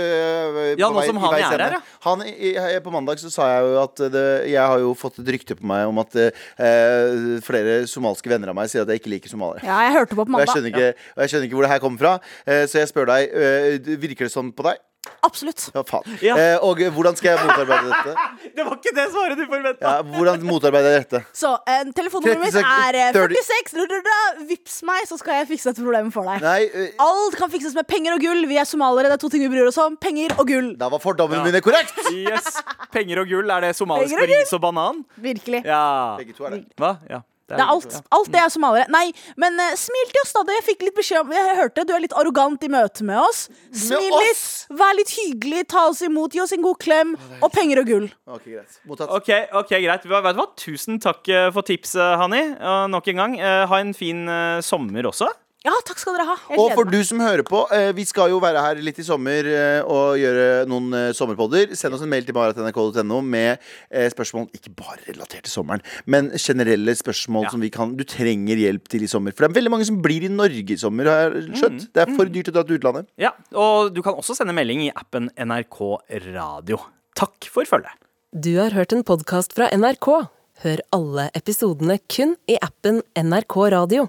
eh, Ja, på nå som i han veis er her, ende. ja. Han, i, i, på mandag så sa jeg jo at det, jeg har jo fått et rykte på meg om at eh, flere somalske venner av meg sier at jeg ikke liker somaliere. Ja, jeg hørte på på Og jeg, mandag. skjønner ikke, og jeg skjønner ikke hvor det her kommer fra. Eh, så jeg spør deg, eh, virker det sånn på deg? Absolutt. Ja, faen. Ja. Eh, og hvordan skal jeg motarbeide dette? det var ikke det svaret du forventa! Ja, hvordan motarbeider jeg dette? Så eh, telefonnummeret mitt er eh, 46. da, da, da. Vips meg, så skal jeg fikse dette problemet for deg. Nei, eh, Alt kan fikses med penger og gull. Vi er somaliere. Det er to ting vi bryr oss om. Penger og gull. da var fordommene mine korrekt! Yes. Penger og gull, er det somalisk for ris og banan? Virkelig. Ja. Begge to er det. Hva? Ja. Det er alt. Alt det er somaliere. Nei, men uh, smil til oss, da. Jeg fikk litt beskjed om Jeg hørte du er litt arrogant i møte med oss. Smil oss? litt. Vær litt hyggelig. Ta oss imot. Gi oss en god klem. Og penger og gull. Ok, greit. Mottatt. Ok, ok, greit. Vet du hva? Tusen takk eh, for tipset, Hanni. Og nok en gang, eh, ha en fin sommer også. Ja, takk skal dere ha. Jeg Og for meg. du som hører på, eh, vi skal jo være her litt i sommer eh, og gjøre noen eh, sommerpodder. Send oss en mail til marat.nrk.no med eh, spørsmål ikke bare relatert til sommeren, men generelle spørsmål Ja. som vi kan Du trenger hjelp til i sommer. For det er veldig mange som blir i Norge i sommer, har jeg skjønt. Det er for dyrt å dra til utlandet. Ja, Og du kan også sende melding i appen NRK Radio. Takk for følget. Du har hørt en podkast fra NRK. Hør alle episodene kun i appen NRK Radio.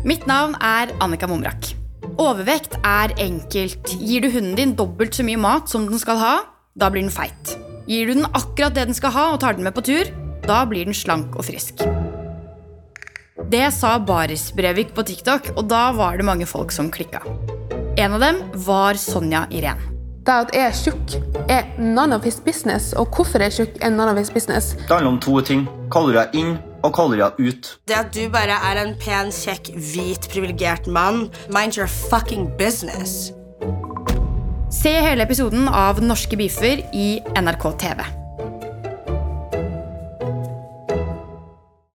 Mitt navn er Annika Momrak. Overvekt er enkelt. Gir du hunden din dobbelt så mye mat som den skal ha, da blir den feit. Gir du den akkurat det den skal ha og tar den med på tur, da blir den slank og frisk. Det sa Baris Brevik på TikTok, og da var det mange folk som klikka. En av dem var Sonja Irén. Det at jeg er tjukk, er none of his business. Og hvorfor jeg er tjukk, er none of his business. Det handler om to ting. Kaller du deg inn og kalorier ut. Det at du bare er en pen, kjekk, hvit, privilegert mann, mind your fucking business. Se hele episoden av Norske beefer i NRK TV.